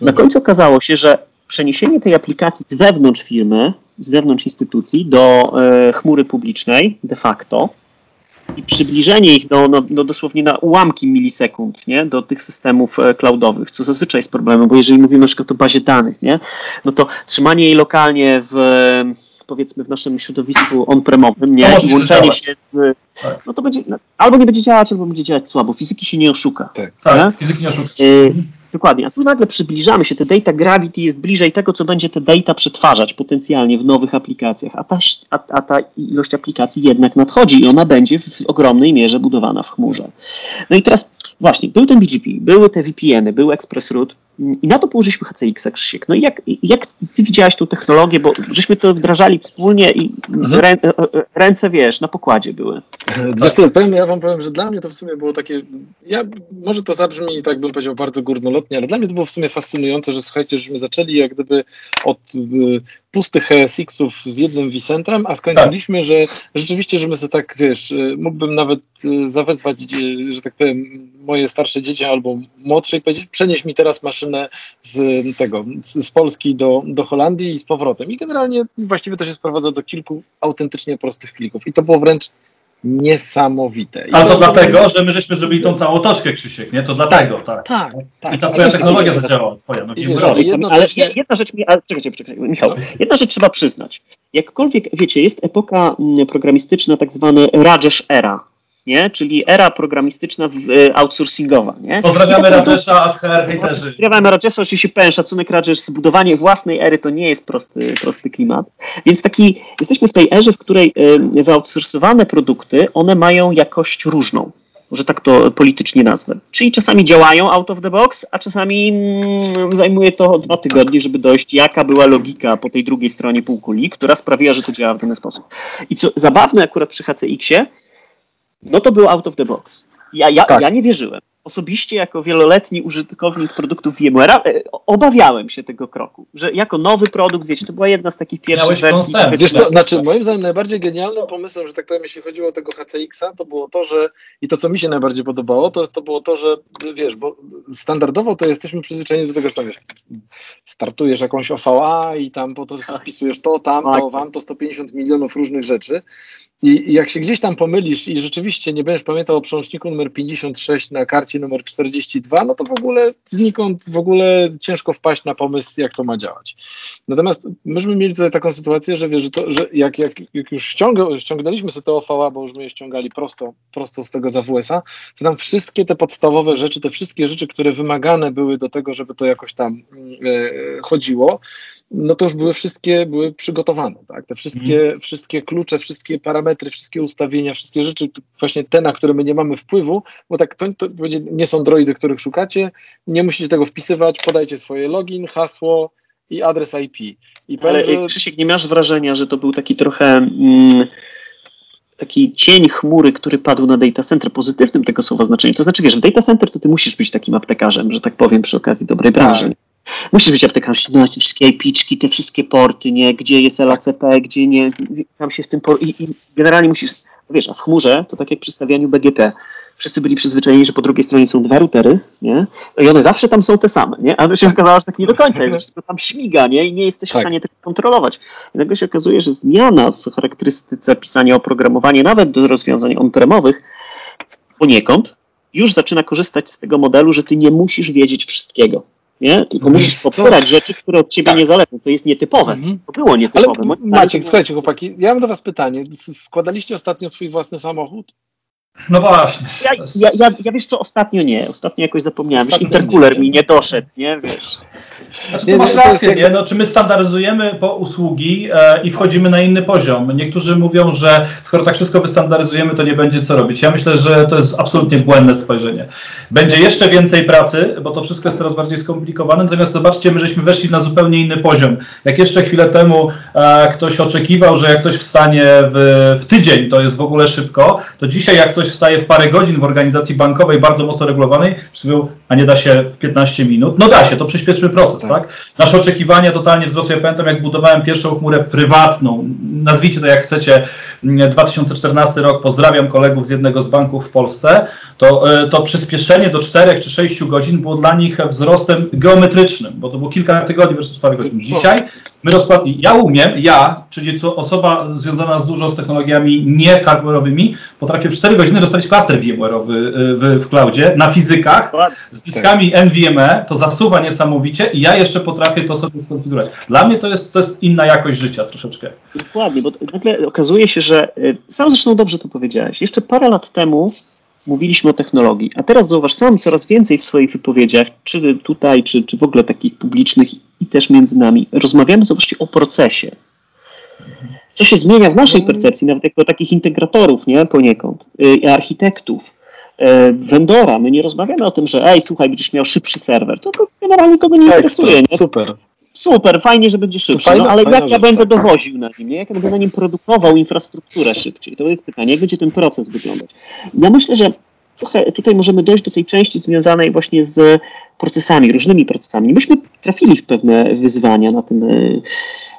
Na mhm. końcu okazało się, że przeniesienie tej aplikacji z wewnątrz firmy, z wewnątrz instytucji do e, chmury publicznej de facto i przybliżenie ich do, no, no dosłownie na ułamki milisekund nie? do tych systemów e, cloudowych, co zazwyczaj jest problemem, bo jeżeli mówimy na przykład o bazie danych, nie? no to trzymanie jej lokalnie w powiedzmy w naszym środowisku on-premowym, nie? I łączenie się z. Tak. No to będzie. Albo nie będzie działać, albo będzie działać słabo. Fizyki się nie oszuka. Tak, tak fizyki nie oszuka. Y Dokładnie, a tu nagle przybliżamy się, te data gravity jest bliżej tego, co będzie te data przetwarzać potencjalnie w nowych aplikacjach, a ta, a, a ta ilość aplikacji jednak nadchodzi i ona będzie w ogromnej mierze budowana w chmurze. No i teraz właśnie, był ten BGP, były te VPN-y, był ExpressRoute i na to położyliśmy HCX, Krzysiek. No i jak, jak ty widziałaś tą technologię, bo żeśmy to wdrażali wspólnie i mhm. rę, e, e, ręce, wiesz, na pokładzie były. Wiesz co, powiem, ja wam powiem, że dla mnie to w sumie było takie, ja, może to zabrzmi, tak bym powiedział, bardzo górnolotnie, ale dla mnie to było w sumie fascynujące, że słuchajcie, żeśmy zaczęli jak gdyby od y, pustych HSX-ów z jednym vCentrem, a skończyliśmy, tak. że rzeczywiście, że my sobie tak, wiesz, y, mógłbym nawet y, zawezwać, że tak powiem, moje starsze dzieci albo młodsze i powiedzieć, przenieś mi teraz maszynę z tego, z Polski do, do Holandii i z powrotem. I generalnie właściwie to się sprowadza do kilku autentycznie prostych klików. I to było wręcz niesamowite. I Ale to, to dlatego, że my żeśmy zrobili tą całą otoczkę, Krzysiek, nie? To dlatego, tak. Tak, tak. I ta twoja technologia zadziałała, twoja. No, wiesz, ale, jednocześnie... ale jedna rzecz mi, ale czekajcie, czekajcie, Michał, no. jedna rzecz trzeba przyznać. Jakkolwiek, wiecie, jest epoka mm, programistyczna, tak zwany Rajesh Era, nie? czyli era programistyczna e, outsourcingowa. Nie? Pozdrawiamy Rajesha, Asker, hejterzy. Pozdrawiamy Rajesha, oczywiście pełen szacunek Rajesh, zbudowanie własnej ery to nie jest prosty, prosty klimat, więc taki, jesteśmy w tej erze, w której e, wyoutsourcowane produkty, one mają jakość różną że tak to politycznie nazwę. Czyli czasami działają out of the box, a czasami mm, zajmuje to dwa tygodnie, żeby dojść, jaka była logika po tej drugiej stronie półkuli, która sprawiła, że to działa w ten sposób. I co zabawne akurat przy HCX-ie, no to był out of the box. Ja, ja, tak. ja nie wierzyłem. Osobiście, jako wieloletni użytkownik produktów VMware'a, e, obawiałem się tego kroku, że jako nowy produkt, wiecie, to była jedna z takich pierwszych Miałeś wersji. Wiesz co, znaczy moim zdaniem najbardziej genialnym pomysłem, że tak powiem, jeśli chodziło o tego HCX-a, to było to, że i to, co mi się najbardziej podobało, to, to było to, że wiesz, bo standardowo to jesteśmy przyzwyczajeni do tego, że tam wiesz, startujesz jakąś OVA i tam po to tak. wpisujesz to, tam, to, tak. wam, to 150 milionów różnych rzeczy i, jak się gdzieś tam pomylisz i rzeczywiście nie będziesz pamiętał o przełączniku numer 56 na karcie numer 42, no to w ogóle znikąd w ogóle ciężko wpaść na pomysł, jak to ma działać. Natomiast myśmy mieli tutaj taką sytuację, że wiesz, że, to, że jak, jak, jak już ściąga, ściągnęliśmy sobie to OVA, bo już my je ściągali prosto, prosto z tego ZWS-a, to tam wszystkie te podstawowe rzeczy, te wszystkie rzeczy, które wymagane były do tego, żeby to jakoś tam e, chodziło, no to już były wszystkie były przygotowane, tak? Te wszystkie, mm. wszystkie klucze, wszystkie parametry, wszystkie ustawienia, wszystkie rzeczy, właśnie te, na które my nie mamy wpływu, bo tak to, to nie są droidy, których szukacie, nie musicie tego wpisywać, podajcie swoje login, hasło i adres IP. I Ale powiem, że... Krzysiek, nie masz wrażenia, że to był taki trochę... Mm, taki cień chmury, który padł na data center, pozytywnym tego słowa znaczeniu. To znaczy, wiesz, w data center to ty musisz być takim aptekarzem, że tak powiem, przy okazji dobrej branży. Tak. Musisz być aptekarzem, znać wszystkie IPczki, te wszystkie porty, nie? Gdzie jest LACP, gdzie nie, tam się w tym por... I, i generalnie musisz, wiesz, a w chmurze to tak jak przy stawianiu BGP wszyscy byli przyzwyczajeni, że po drugiej stronie są dwa routery, nie? I one zawsze tam są te same, nie? Ale się okazało, że tak nie do końca jest, że wszystko tam śmiga, nie? I nie jesteś tak. w stanie tego kontrolować. I nagle się okazuje, że zmiana w charakterystyce pisania oprogramowania, nawet do rozwiązań on-premowych, poniekąd już zaczyna korzystać z tego modelu, że ty nie musisz wiedzieć wszystkiego. Nie? Tylko musisz popierać rzeczy, które od ciebie tak. nie zależą. To jest nietypowe. Mhm. To było nietypowe. Ale Maciek, słuchajcie chłopaki, ja mam do was pytanie. Składaliście ostatnio swój własny samochód? No właśnie. Ja, ja, ja, ja, wiesz co, ostatnio nie. Ostatnio jakoś zapomniałem. Ostatnio intercooler nie, mi nie doszedł, nie? Wiesz. Znaczy, nie, masz rację, nie? No, czy my standaryzujemy po usługi e, i wchodzimy na inny poziom? Niektórzy mówią, że skoro tak wszystko wystandaryzujemy, to nie będzie co robić. Ja myślę, że to jest absolutnie błędne spojrzenie. Będzie jeszcze więcej pracy, bo to wszystko jest coraz bardziej skomplikowane, natomiast zobaczcie, my żeśmy weszli na zupełnie inny poziom. Jak jeszcze chwilę temu e, ktoś oczekiwał, że jak coś wstanie w, w tydzień, to jest w ogóle szybko, to dzisiaj jak coś wstaje w parę godzin w organizacji bankowej bardzo mocno regulowanej, mówią, a nie da się w 15 minut. No da się, to przyspieszmy proces, tak? tak? Nasze oczekiwania totalnie wzrosły. Ja pamiętam, jak budowałem pierwszą chmurę prywatną, nazwijcie to jak chcecie, 2014 rok, pozdrawiam kolegów z jednego z banków w Polsce, to, e, to przyspieszenie do 4 czy 6 godzin było dla nich wzrostem geometrycznym, bo to było kilka tygodni versus parę godzin. Dzisiaj my rozkładnie, ja umiem, ja, czyli osoba związana z dużo z technologiami nie hardware'owymi, potrafię w 4 godziny dostać klaster VMware'owy y, w, w cloudzie na fizykach z dyskami NVMe, to zasuwa niesamowicie i ja jeszcze potrafię to sobie skonfigurować. Dla mnie to jest, to jest inna jakość życia troszeczkę. Dokładnie, bo nagle okazuje się, że y, sam zresztą dobrze to powiedziałeś. Jeszcze parę lat temu mówiliśmy o technologii, a teraz zauważ, sam coraz więcej w swoich wypowiedziach, czy tutaj, czy, czy w ogóle takich publicznych i też między nami, rozmawiamy zobaczcie o procesie. Co się zmienia w naszej percepcji, nawet jako takich integratorów, nie, poniekąd, y, architektów, y, vendora. My nie rozmawiamy o tym, że ej, słuchaj, będziesz miał szybszy serwer. To, to generalnie kogo nie interesuje. Nie? Super super, fajnie, że będzie szybszy, no, ale jak ja będę tak. dowoził na nim, nie? jak ja będę na nim produkował infrastrukturę szybciej, to jest pytanie, jak będzie ten proces wyglądać. Ja myślę, że trochę tutaj możemy dojść do tej części związanej właśnie z procesami, różnymi procesami. Myśmy trafili w pewne wyzwania na tym, e,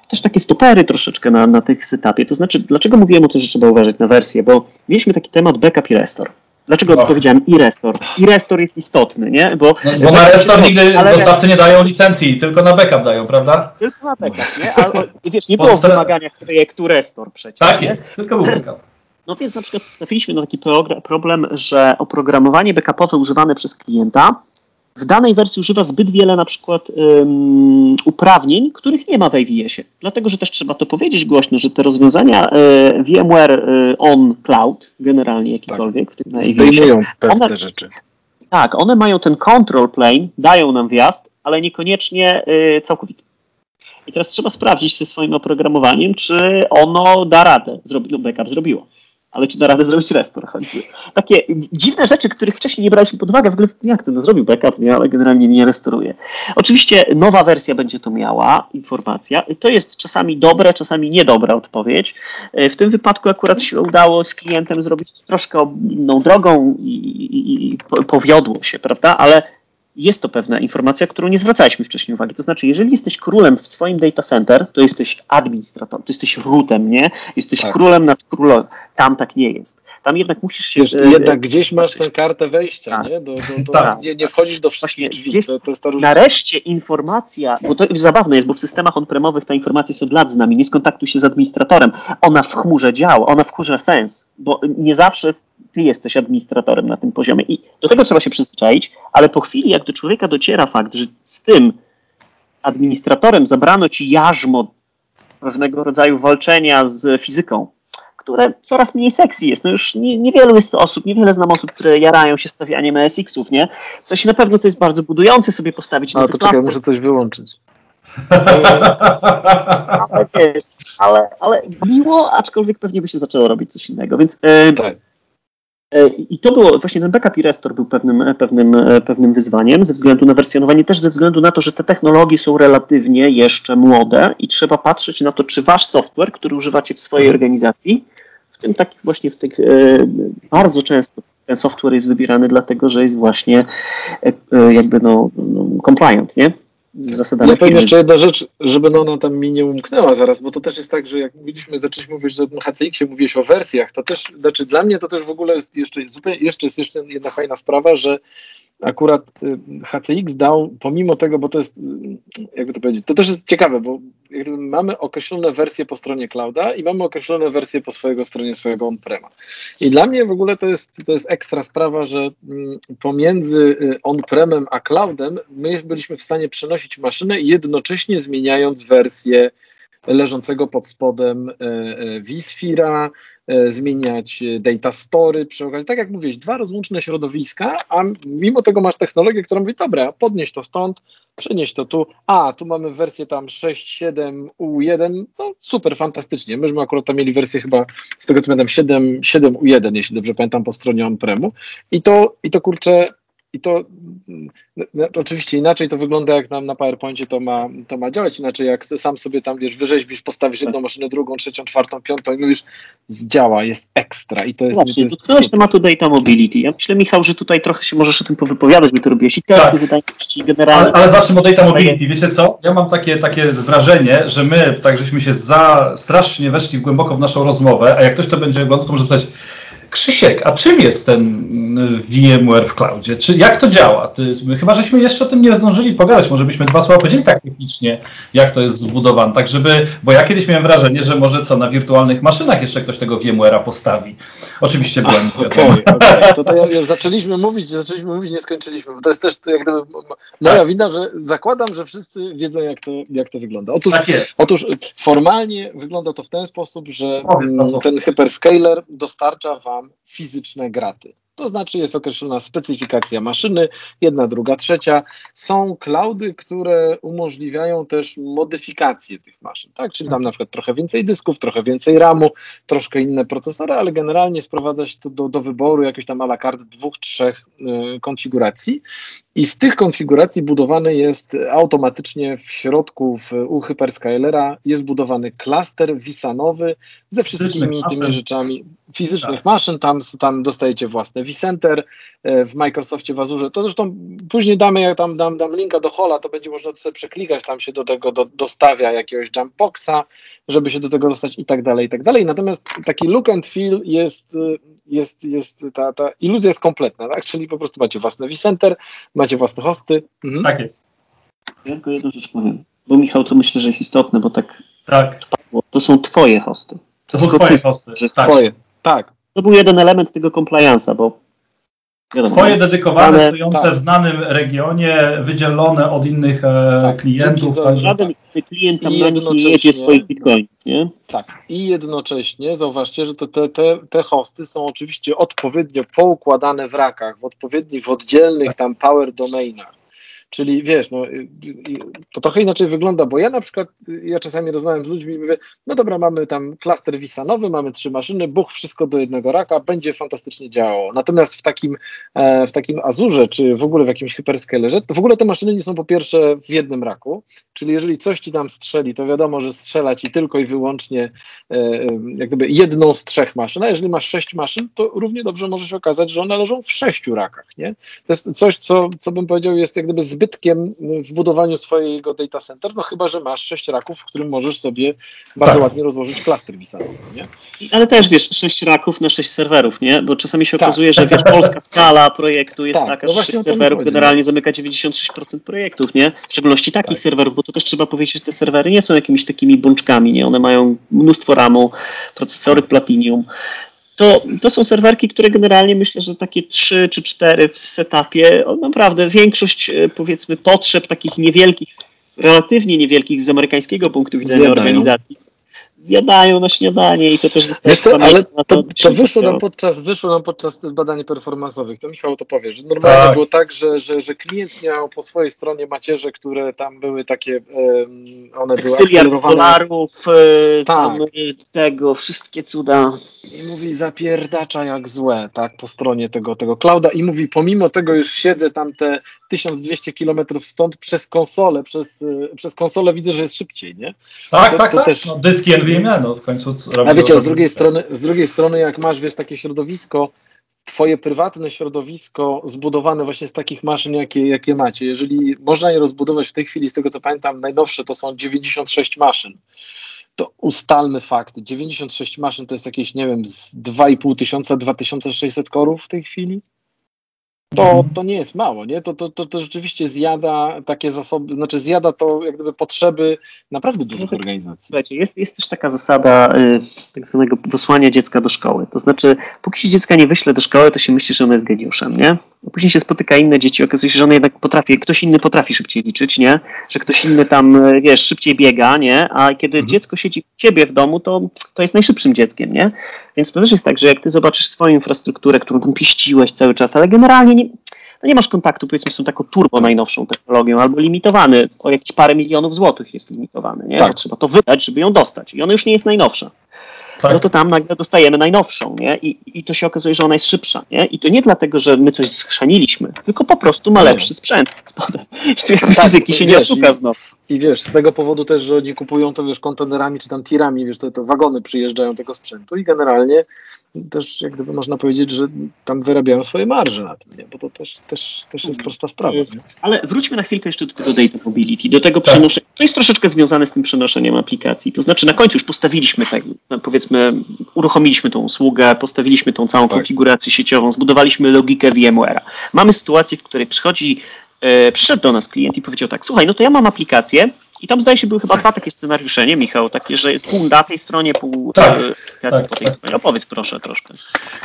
też takie stopery troszeczkę na, na tych etapie. To znaczy, dlaczego mówiłem o tym, że trzeba uważać na wersję, bo mieliśmy taki temat backup i restore. Dlaczego no. powiedziałem i restore? I restore jest istotny, nie? Bo, no, bo na restore nigdy ale dostawcy nie dają licencji, tylko na backup dają, prawda? Tylko na backup, nie? Ale wiesz, nie było w wymaganiach projektu restore przecież. Tak jest, tylko był backup. No więc na przykład trafiliśmy na taki problem, że oprogramowanie backupowe używane przez klienta w danej wersji używa zbyt wiele na przykład um, uprawnień, których nie ma w AWS-ie. Dlatego, że też trzeba to powiedzieć głośno, że te rozwiązania e, VMware e, on cloud, generalnie jakiekolwiek, tak. w tym Zdejmują pewne one, rzeczy. Tak, one mają ten control plane, dają nam wjazd, ale niekoniecznie e, całkowity. I teraz trzeba sprawdzić ze swoim oprogramowaniem, czy ono da radę. Zrobi, no backup zrobiło ale czy da radę zrobić restore? Takie dziwne rzeczy, których wcześniej nie braliśmy pod uwagę, w ogóle jak to, no zrobił backup, nie, ale generalnie nie restauruje. Oczywiście nowa wersja będzie to miała, informacja. To jest czasami dobre, czasami niedobra odpowiedź. W tym wypadku akurat się udało z klientem zrobić troszkę inną drogą i, i, i powiodło się, prawda, ale jest to pewna informacja, którą nie zwracaliśmy wcześniej uwagi. To znaczy, jeżeli jesteś królem w swoim data center, to jesteś administratorem, to jesteś rootem, nie? Jesteś tak. królem nad królem. Tam tak nie jest. Tam jednak musisz się... Wiesz, e, jednak gdzieś masz tę kartę wejścia, tak. nie? Do, do, do, tak. nie? Nie wchodzisz do wszystkich Właśnie, drzwi. To, to jest ta nareszcie informacja, bo to zabawne jest, bo w systemach on-premowych ta informacja jest od lat z nami, nie skontaktuj się z administratorem. Ona w chmurze działa, ona w chmurze sens, bo nie zawsze ty jesteś administratorem na tym poziomie. I do tego trzeba się przyzwyczaić, ale po chwili, jak do człowieka dociera fakt, że z tym administratorem zabrano ci jarzmo pewnego rodzaju walczenia z fizyką, które coraz mniej sexy jest. No już nie, niewielu jest to osób, niewiele znam osób, które jarają się stawianiem ESX-ów, nie? W sensie na pewno to jest bardzo budujące sobie postawić Ale to czekaj, muszę coś wyłączyć. ale, ale, ale miło, aczkolwiek pewnie by się zaczęło robić coś innego, więc e, tak. E, i to było, właśnie ten backup i restore był pewnym, pewnym, pewnym wyzwaniem ze względu na wersjonowanie, też ze względu na to, że te technologie są relatywnie jeszcze młode i trzeba patrzeć na to, czy wasz software, który używacie w swojej mhm. organizacji, w tym takich właśnie w tych e, bardzo często ten software jest wybierany dlatego, że jest właśnie e, jakby no, no compliant, nie? Z zasadami. Ja powiem jeszcze jedna rzecz, żeby no ona tam mi nie umknęła zaraz, bo to też jest tak, że jak mówiliśmy, zaczęliśmy mówić że o HCX-ie, mówiłeś o wersjach, to też, znaczy dla mnie to też w ogóle jest jeszcze, zupełnie, jeszcze jest jeszcze jedna fajna sprawa, że akurat y, HCX dał, pomimo tego, bo to jest, y, jakby to powiedzieć, to też jest ciekawe, bo mamy określone wersje po stronie clouda i mamy określone wersje po swojego stronie swojego on-prema. I dla mnie w ogóle to jest, to jest ekstra sprawa, że mm, pomiędzy y, on-premem a cloudem my byliśmy w stanie przenosić maszynę jednocześnie zmieniając wersję leżącego pod spodem vSphere'a, E, zmieniać e, data story przy okazji. Tak jak mówiłeś, dwa rozłączne środowiska, a mimo tego masz technologię, która mówi, dobra, podnieś to stąd, przenieś to tu, a tu mamy wersję tam 6.7 U1, no super, fantastycznie. Myśmy akurat tam mieli wersję chyba, z tego co pamiętam, 7, 7 U1, jeśli dobrze pamiętam, po stronie on-premu i to, i to kurczę, i to no, no, oczywiście inaczej to wygląda, jak nam na PowerPoincie to ma, to ma działać. Inaczej, jak sam sobie tam wiesz, wyrzeźbisz, postawisz jedną maszynę, drugą, trzecią, czwartą, piątą i mówisz, działa, jest ekstra. I to jest. Właśnie, dotknąłeś tematu data mobility. Ja myślę, Michał, że tutaj trochę się możesz o tym powypowiadać, bo to robiłeś i tak. wydajności generalnie. Ale, ale zacznijmy od data mobility. Wiecie co? Ja mam takie, takie wrażenie, że my, tak żeśmy się za strasznie weszli głęboko w naszą rozmowę, a jak ktoś to będzie oglądał, to może pytać, Krzysiek, a czym jest ten VMware w cloudzie? Czy, jak to działa? Ty, chyba, żeśmy jeszcze o tym nie zdążyli pogadać. Może byśmy dwa słowa powiedzieli tak technicznie, jak to jest zbudowane. Tak, żeby, bo ja kiedyś miałem wrażenie, że może co na wirtualnych maszynach jeszcze ktoś tego VMware'a postawi. Oczywiście byłem. Okej, okay, okay. już zaczęliśmy mówić, zaczęliśmy mówić, nie skończyliśmy. Bo to jest też jak gdyby moja tak. wina, że zakładam, że wszyscy wiedzą, jak to, jak to wygląda. Otóż, tak otóż formalnie wygląda to w ten sposób, że ten hyperscaler dostarcza Wam fizyczne graty. To znaczy jest określona specyfikacja maszyny, jedna, druga, trzecia. Są cloudy, które umożliwiają też modyfikację tych maszyn, tak? Czyli tam na przykład trochę więcej dysków, trochę więcej RAMu, troszkę inne procesory, ale generalnie sprowadza się to do, do wyboru jakiejś tam a la carte dwóch, trzech y, konfiguracji i z tych konfiguracji budowany jest automatycznie w środku w, u Hyperskylera jest budowany klaster wisanowy ze wszystkimi tymi rzeczami fizycznych tak. maszyn, tam, tam dostajecie własne vCenter e, w Microsoftie w Azurze. To zresztą później damy, jak tam dam, dam linka do Hola, to będzie można sobie przeklikać, tam się do tego do, dostawia jakiegoś jumpboxa, żeby się do tego dostać i tak dalej, i tak dalej. Natomiast taki look and feel jest, jest, jest ta, ta iluzja jest kompletna, tak? Czyli po prostu macie własne vCenter, macie własne hosty. Mhm. Tak jest. Ja tylko jedną rzecz powiem, bo Michał to myślę, że jest istotne, bo tak, tak. to są twoje hosty. To są twoje hosty. Tak. Twoje. Tak. To był jeden element tego compliance'a, bo Wiadomo, Twoje dedykowane, ale, stojące tak. w znanym regionie, wydzielone od innych e, tak, klientów. Za, żaden klient tam nie jedzie swoich bitcoinów, nie? Tak. I jednocześnie zauważcie, że te, te, te hosty są oczywiście odpowiednio poukładane w rakach, w odpowiednich, w oddzielnych tam power domainach. Czyli wiesz, no, to trochę inaczej wygląda, bo ja na przykład, ja czasami rozmawiam z ludźmi i mówię, no dobra, mamy tam klaster wisanowy, mamy trzy maszyny, buch, wszystko do jednego raka, będzie fantastycznie działało. Natomiast w takim, e, w takim Azurze, czy w ogóle w jakimś hyperscalerze, to w ogóle te maszyny nie są po pierwsze w jednym raku, czyli jeżeli coś ci tam strzeli, to wiadomo, że strzela ci tylko i wyłącznie e, jak gdyby jedną z trzech maszyn, a jeżeli masz sześć maszyn, to równie dobrze może się okazać, że one leżą w sześciu rakach, nie? To jest coś, co, co bym powiedział jest jak gdyby zbytkiem w budowaniu swojego data center, no chyba, że masz sześć raków, w którym możesz sobie bardzo tak. ładnie rozłożyć klaster wisanowy, nie? Ale też wiesz, sześć raków na sześć serwerów, nie? Bo czasami się tak. okazuje, że wiesz, polska skala projektu jest tak. taka, no że sześć serwerów generalnie zamyka 96% projektów, nie? W szczególności takich tak. serwerów, bo to też trzeba powiedzieć, że te serwery nie są jakimiś takimi bączkami, nie? One mają mnóstwo RAMu, procesory Platinum, to, to są serwerki, które generalnie myślę, że takie trzy czy cztery w setupie, naprawdę większość e, powiedzmy potrzeb takich niewielkich, relatywnie niewielkich z amerykańskiego punktu widzenia Zjadają. organizacji zjadają na śniadanie i to też zostaje Wiesz co, ale na to, to wyszło, nam podczas, wyszło nam podczas tych badań performansowych. To Michał to powie, że normalnie Tak. było tak, że, że, że klient miał po swojej stronie macierze, które tam były takie, one były akcelerowane. dolarów, e, tam, Tak. e, tego, wszystkie cuda. I mówi zapierdacza jak złe, tak, po stronie tego, tego clouda i mówi, pomimo tego już siedzę tam te 1200 kilometrów stąd przez konsolę, przez, y, przez konsolę widzę, że jest szybciej, nie? Tak, To- tak, to tak. też- No, dyski No w końcu A wiecie, z drugiej strony, z drugiej strony jak masz, wiesz, takie środowisko, twoje prywatne środowisko zbudowane właśnie z takich maszyn, jakie, jakie macie, jeżeli można je rozbudować w tej chwili, z tego co pamiętam, najnowsze to są 96 maszyn, to ustalmy fakt, 96 maszyn to jest jakieś, nie wiem, z 2,5 tysiąca, 2600 korów w tej chwili? To, Mhm. to nie jest mało, nie? To, to, to, to rzeczywiście zjada takie zasoby, znaczy zjada to jak gdyby potrzeby naprawdę dużych organizacji. Słuchajcie, jest, jest też taka zasada y, tak zwanego wysłania dziecka do szkoły. To znaczy, póki się dziecka nie wyśle do szkoły, to się myśli, że ono jest geniuszem, nie? A później się spotyka inne dzieci, okazuje się, że ono jednak potrafi, ktoś inny potrafi szybciej liczyć, nie? Że ktoś inny tam, y, wiesz, szybciej biega, nie? A kiedy Mhm. dziecko siedzi u ciebie w domu, to, to jest najszybszym dzieckiem, nie? Więc to też jest tak, że jak ty zobaczysz swoją infrastrukturę, którą tam piściłeś cały czas, ale generalnie nie, no nie masz kontaktu, powiedzmy, z tą taką turbo najnowszą technologią, albo limitowany, o jakieś parę milionów złotych jest limitowany, nie? Tak. Bo trzeba to wydać, żeby ją dostać. I ona już nie jest najnowsza. Tak. No to tam nagle dostajemy najnowszą, nie? I, I to się okazuje, że ona jest szybsza, nie? I to nie dlatego, że my coś schrzaniliśmy, tylko po prostu ma lepszy sprzęt spodem. <laughs> Tak, fizyki się nie oszuka znowu. I wiesz, z tego powodu też, że oni kupują to, wiesz, kontenerami czy tam tirami, wiesz, to, to wagony przyjeżdżają tego sprzętu i generalnie też, jak gdyby można powiedzieć, że tam wyrabiają swoje marże na tym, nie? Bo to też, też, też jest prosta sprawa, nie? Ale wróćmy na chwilkę jeszcze do tego data mobility, do tego Tak. przenoszenia. To jest troszeczkę związane z tym przenoszeniem aplikacji. To znaczy na końcu już postawiliśmy tak, powiedzmy, uruchomiliśmy tą usługę, postawiliśmy tą całą Tak. konfigurację sieciową, zbudowaliśmy logikę VMware'a. Mamy sytuację, w której przychodzi, e, przyszedł do nas klient i powiedział tak, słuchaj, no to ja mam aplikację i tam zdaje się były chyba dwa takie scenariusze, nie Michał? Takie, że pół na tej stronie, pół Tak, e, aplikacji tak, po tej tak. stronie. Opowiedz proszę troszkę.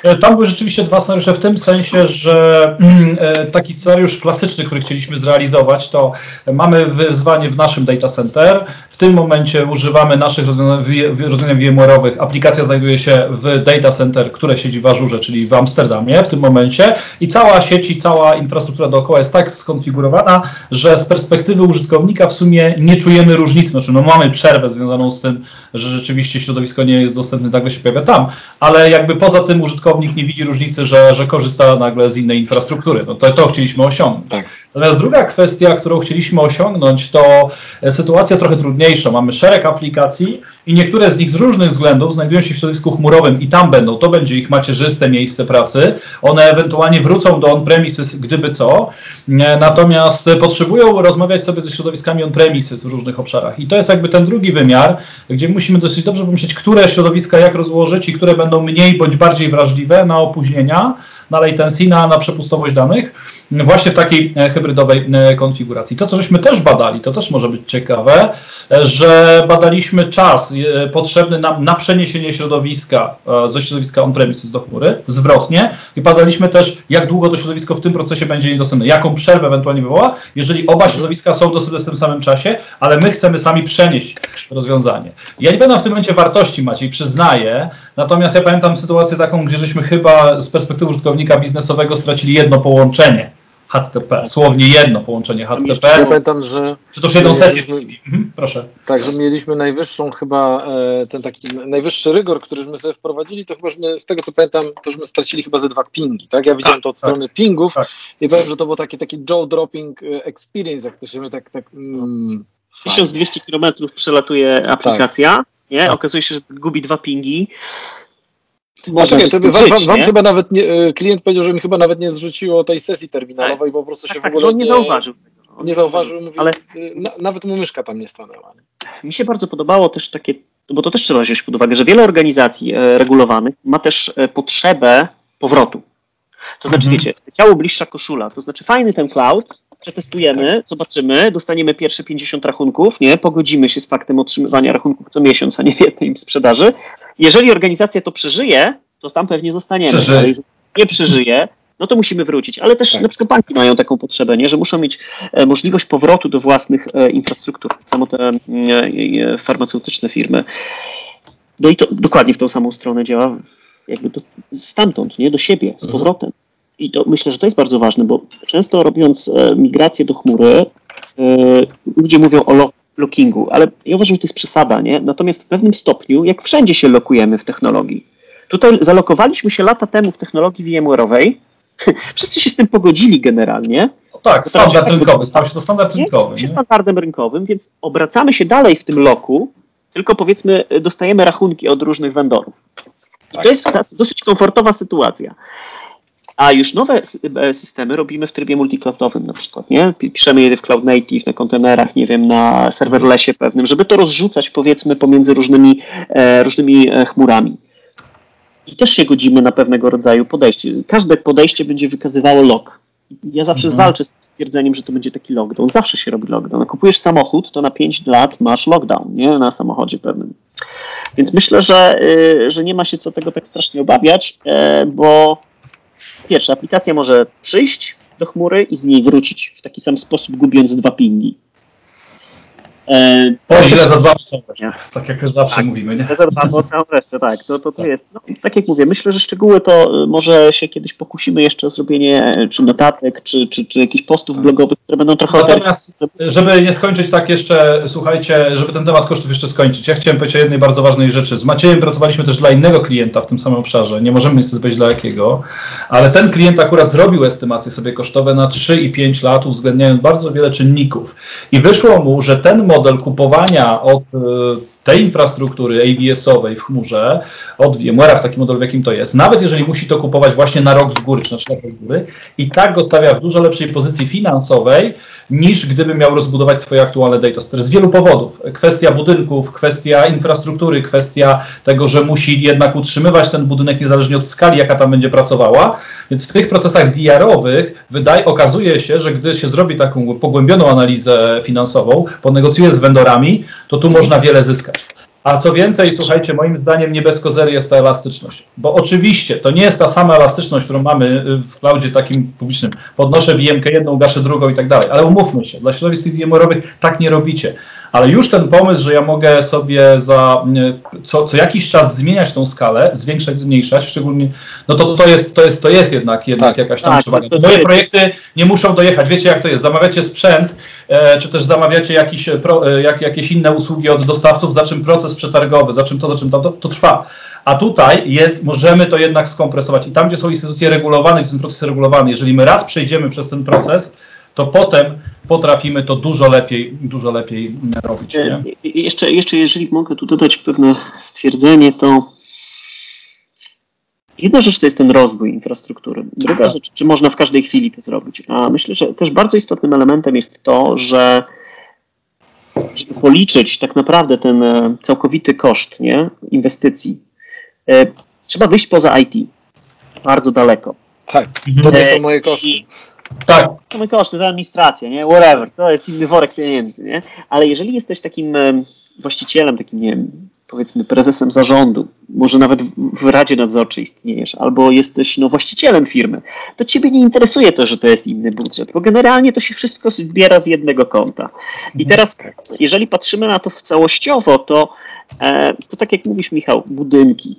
E, Tam były rzeczywiście dwa scenariusze w tym sensie, że mm, taki scenariusz klasyczny, który chcieliśmy zrealizować, to mamy wyzwanie w naszym data center. Tym momencie używamy naszych rozwiązań, wi- rozwiązań VMware'owych. Aplikacja znajduje się w data center, które siedzi w Ażurze, czyli w Amsterdamie w tym momencie i cała sieć i cała infrastruktura dookoła jest tak skonfigurowana, że z perspektywy użytkownika w sumie nie czujemy różnicy. Znaczy, no mamy przerwę związaną z tym, że rzeczywiście środowisko nie jest dostępne, nagle się pojawia tam, ale jakby poza tym użytkownik nie widzi różnicy, że, że korzysta nagle z innej infrastruktury. No to, to chcieliśmy osiągnąć. Tak. Natomiast druga kwestia, którą chcieliśmy osiągnąć, to sytuacja trochę trudniejsza. Mamy szereg aplikacji i niektóre z nich z różnych względów znajdują się w środowisku chmurowym i tam będą, to będzie ich macierzyste miejsce pracy. One ewentualnie wrócą do on-premises, gdyby co. Natomiast potrzebują rozmawiać sobie ze środowiskami on-premises w różnych obszarach. I to jest jakby ten drugi wymiar, gdzie musimy dosyć dobrze pomyśleć, które środowiska jak rozłożyć i które będą mniej bądź bardziej wrażliwe na opóźnienia, na latency, na, na przepustowość danych właśnie w takiej e, hybrydowej e, konfiguracji. To, co żeśmy też badali, to też może być ciekawe, e, że badaliśmy czas potrzebny nam na przeniesienie środowiska ze środowiska on-premises do chmury, zwrotnie, i badaliśmy też, jak długo to środowisko w tym procesie będzie niedostępne, jaką przerwę ewentualnie wywoła, jeżeli oba środowiska są dostępne w tym samym czasie, ale my chcemy sami przenieść rozwiązanie. Ja nie będę w tym momencie wartości, Maciej, przyznaję, natomiast ja pamiętam sytuację taką, gdzie żeśmy chyba z perspektywy użytkownika biznesowego stracili jedno połączenie. HTTP, słownie jedno połączenie Ja HTTP, pamiętam, że czy to już jedną sesję. Mhm, proszę. Tak, że mieliśmy najwyższą chyba, e, ten taki najwyższy rygor, któryśmy sobie wprowadzili, to chyba, żeśmy, z tego co pamiętam, to żeśmy stracili chyba ze dwa pingi, tak? Ja widziałem to od tak. strony pingów Tak. i powiem, że to był taki, taki jaw dropping e, experience, jak to się tak, tak mm, 1200 km przelatuje aplikacja, nie? Tak. Okazuje się, że gubi dwa pingi. No Można by, wam, wam, wam chyba nawet nie, e, klient powiedział, że mi chyba nawet nie zrzuciło tej sesji terminalowej, bo po prostu się Tak, w tak, ogóle że on nie zauważył. tego. Nie zauważył, mówi, Ale e, na, nawet mu myszka tam nie stanęła. nie? mi się bardzo podobało też takie, bo to też trzeba wziąć pod uwagę, że wiele organizacji e, regulowanych ma też potrzebę powrotu. To znaczy, Mhm. wiecie, ciało bliższa koszula, to znaczy fajny ten cloud, przetestujemy, zobaczymy, dostaniemy pierwsze 50 rachunków, nie, pogodzimy się z faktem otrzymywania rachunków co miesiąc, a nie w jednej sprzedaży. Jeżeli organizacja to przeżyje, to tam pewnie zostaniemy, Przeżyje. ale jeżeli nie przeżyje, no to musimy wrócić. Ale też Tak. na przykład banki mają taką potrzebę, nie? że muszą mieć e, możliwość powrotu do własnych e, infrastruktur, samo te mm, e, farmaceutyczne firmy. No i to dokładnie w tą samą stronę działa jakby do, stamtąd, nie? Do siebie, z powrotem. I to myślę, że to jest bardzo ważne, bo często robiąc e, migrację do chmury, e, ludzie mówią o lo lockingu, ale ja uważam, że to jest przesada, nie? Natomiast w pewnym stopniu, jak wszędzie się lokujemy w technologii, tutaj zalokowaliśmy się lata temu w technologii VMware'owej, <laughs> wszyscy się z tym pogodzili generalnie. Tak, standard rynkowy, stał się to standard rynkowy. Stał się standardem rynkowym, więc obracamy się dalej w tym loku, tylko powiedzmy dostajemy rachunki od różnych vendorów. I to jest dosyć komfortowa sytuacja. A już nowe e, systemy robimy w trybie multicloudowym na przykład, nie? Piszemy je w Cloud Native, na kontenerach, nie wiem, na serverlessie pewnym, żeby to rozrzucać powiedzmy pomiędzy różnymi, e, różnymi e, chmurami. I też się godzimy na pewnego rodzaju podejście. Każde podejście będzie wykazywało log. Ja zawsze mhm. zwalczę z stwierdzeniem, że to będzie taki lockdown. Zawsze się robi lockdown. Kupujesz samochód, to na 5 lat masz lockdown, nie? Na samochodzie pewnym. Więc myślę, że, y, że nie ma się co tego tak strasznie obawiać, bo Pierwsza, aplikacja może przyjść do chmury i z niej wrócić w taki sam sposób, gubiąc dwa pingi. E, po źle zadbamy o całą resztę, tak jak zawsze tak, mówimy, nie? Zadbamy o całą resztę, tak. To, to, to jest, no, tak jak mówię, myślę, że szczegóły to y, może się kiedyś pokusimy jeszcze o zrobienie y, czy notatek, czy, czy, czy jakichś postów tak. blogowych, które będą trochę... Natomiast, żeby nie skończyć tak jeszcze, słuchajcie, żeby ten temat kosztów jeszcze skończyć, ja chciałem powiedzieć o jednej bardzo ważnej rzeczy. Z Maciejem pracowaliśmy też dla innego klienta w tym samym obszarze, nie możemy niestety powiedzieć dla jakiego, ale ten klient akurat zrobił estymacje sobie kosztowe na 3 i 5 lat, uwzględniając bardzo wiele czynników. I wyszło mu, że ten model kupowania od e, tej infrastruktury AWS-owej w chmurze od VMware'a w takim modelu, w jakim to jest, nawet jeżeli musi to kupować właśnie na rok z góry, czy na 4 z góry, i tak go stawia w dużo lepszej pozycji finansowej, niż gdyby miał rozbudować swoje aktualne data center z wielu powodów. Kwestia budynków, kwestia infrastruktury, kwestia tego, że musi jednak utrzymywać ten budynek niezależnie od skali, jaka tam będzie pracowała. Więc w tych procesach DR-owych wydaje, okazuje się, że gdy się zrobi taką pogłębioną analizę finansową, ponegocjuje z vendorami, to tu można wiele zyskać. A co więcej, słuchajcie, moim zdaniem nie bez kozery jest ta elastyczność. Bo oczywiście to nie jest ta sama elastyczność, którą mamy w cloudzie takim publicznym. Podnoszę VM jedną, gaszę drugą i tak dalej. Ale umówmy się, dla środowisk VMware'owych tak nie robicie ale już ten pomysł, że ja mogę sobie za co, co jakiś czas zmieniać tą skalę, zwiększać, zmniejszać, szczególnie, no to, to, jest, to, jest, to jest jednak, jednak tak, jakaś tam tak, przewaga. Moje projekty nie muszą dojechać. Wiecie, jak to jest? Zamawiacie sprzęt, e, czy też zamawiacie jakiś, e, pro, e, jak, jakieś inne usługi od dostawców, za czym proces przetargowy, za czym to, za czym to, to, to trwa. A tutaj jest, możemy to jednak skompresować. I tam, gdzie są instytucje regulowane, gdzie ten proces regulowany, jeżeli my raz przejdziemy przez ten proces, to potem potrafimy to dużo lepiej, dużo lepiej robić. Nie? Jeszcze, jeszcze jeżeli mogę tu dodać pewne stwierdzenie, to jedna rzecz to jest ten rozwój infrastruktury. Druga rzecz, czy można w każdej chwili to zrobić. A myślę, że też bardzo istotnym elementem jest to, że żeby policzyć tak naprawdę ten e, całkowity koszt nie, inwestycji, e, trzeba wyjść poza IT bardzo daleko. Tak, to nie są moje koszty. Tak. To my koszty, to administracja, nie? Whatever. To jest inny worek pieniędzy, nie? Ale jeżeli jesteś takim właścicielem, takim, nie wiem, powiedzmy prezesem zarządu, może nawet w Radzie Nadzorczej istniejesz, albo jesteś no, właścicielem firmy, to ciebie nie interesuje to, że to jest inny budżet, bo generalnie to się wszystko zbiera z jednego konta. I mhm. teraz, jeżeli patrzymy na to w całościowo, to, e, to tak jak mówisz, Michał, budynki,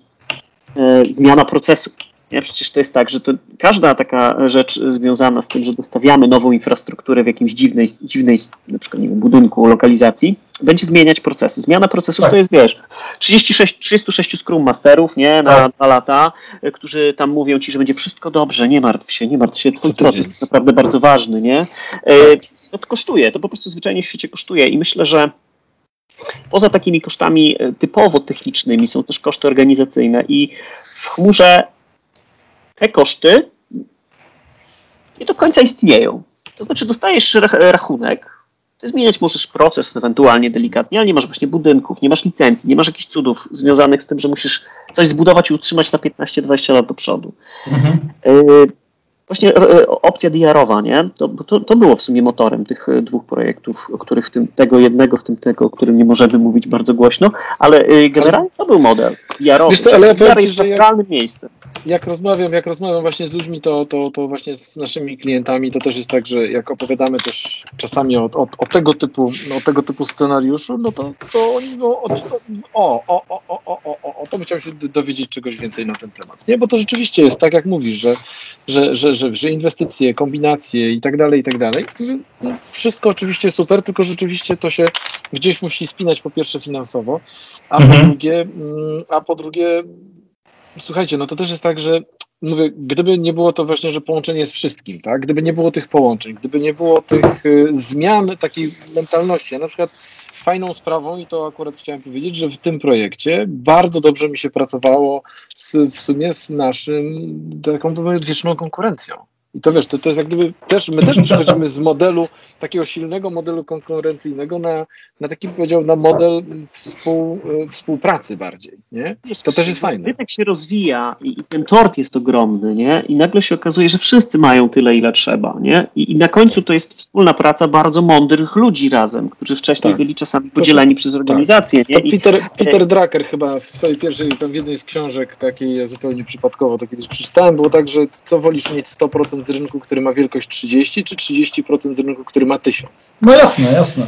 e, zmiana procesu. Nie? Przecież to jest tak, że to każda taka rzecz związana z tym, że dostawiamy nową infrastrukturę w jakimś dziwnej, dziwnej na przykład nie wiem, budynku, lokalizacji, będzie zmieniać procesy. Zmiana procesów tak. to jest, wiesz, 36, 36 Scrum Masterów, nie, na tak. dwa lata, którzy tam mówią ci, że będzie wszystko dobrze, nie martw się, nie martw się, twój proces jest naprawdę bardzo ważny, nie? E, no to kosztuje, to po prostu zwyczajnie w świecie kosztuje i myślę, że Poza takimi kosztami e, typowo technicznymi są też koszty organizacyjne i w chmurze te koszty nie do końca istnieją. To znaczy dostajesz rachunek, ty zmieniać możesz proces ewentualnie delikatnie, ale nie masz właśnie budynków, nie masz licencji, nie masz jakichś cudów związanych z tym, że musisz coś zbudować i utrzymać na 15-20 lat do przodu. Mhm. Y właśnie y, opcja DR-owa, nie? To, to, to, było w sumie motorem tych y, dwóch projektów, o których w tym, tego jednego, w tym tego, o którym nie możemy mówić bardzo głośno, ale y, generalnie to był model DR-owy. Wiesz co, ale ja powiem że jak, miejscem jak rozmawiam, jak rozmawiam właśnie z ludźmi, to, to, to właśnie z naszymi klientami, to też jest tak, że jak opowiadamy też czasami o, o, o tego typu, o tego typu scenariuszu, no to, to oni mówią, o, o, o, o, o, o, o, o, to bym chciał się dowiedzieć czegoś więcej na ten temat. Nie, bo to rzeczywiście jest tak, jak mówisz, że, że, że, że, że inwestycje, kombinacje i tak dalej, i tak dalej. Wszystko oczywiście super, tylko rzeczywiście to się gdzieś musi spinać po pierwsze finansowo, a po Mhm. drugie, mm, a po drugie Słuchajcie, no to też jest tak, że mówię, gdyby nie było to właśnie, że połączenie z wszystkim, tak? Gdyby nie było tych połączeń, gdyby nie było tych y, zmian takiej mentalności, ja na przykład fajną sprawą i to akurat chciałem powiedzieć, że w tym projekcie bardzo dobrze mi się pracowało z, w sumie z naszym taką powiem, wieczną konkurencją. I to wiesz, to, to jest jak gdyby też, my też przechodzimy z modelu, takiego silnego modelu konkurencyjnego na, na taki powiedział, na model współ, y, współpracy bardziej, nie? To też jest fajne. Rynek się rozwija i, i ten tort jest ogromny, nie? I nagle się okazuje, że wszyscy mają tyle, ile trzeba, nie? I, i na końcu to jest wspólna praca bardzo mądrych ludzi razem, którzy wcześniej Tak. byli czasami podzieleni przez organizację, nie? To Peter, Peter Drucker chyba w swojej pierwszej, tam w jednej z książek takiej ja zupełnie przypadkowo to kiedyś przeczytałem, było tak, że co wolisz mieć 100% z rynku, który ma wielkość 30, czy 30% z rynku, który ma 1000? No jasne, jasne.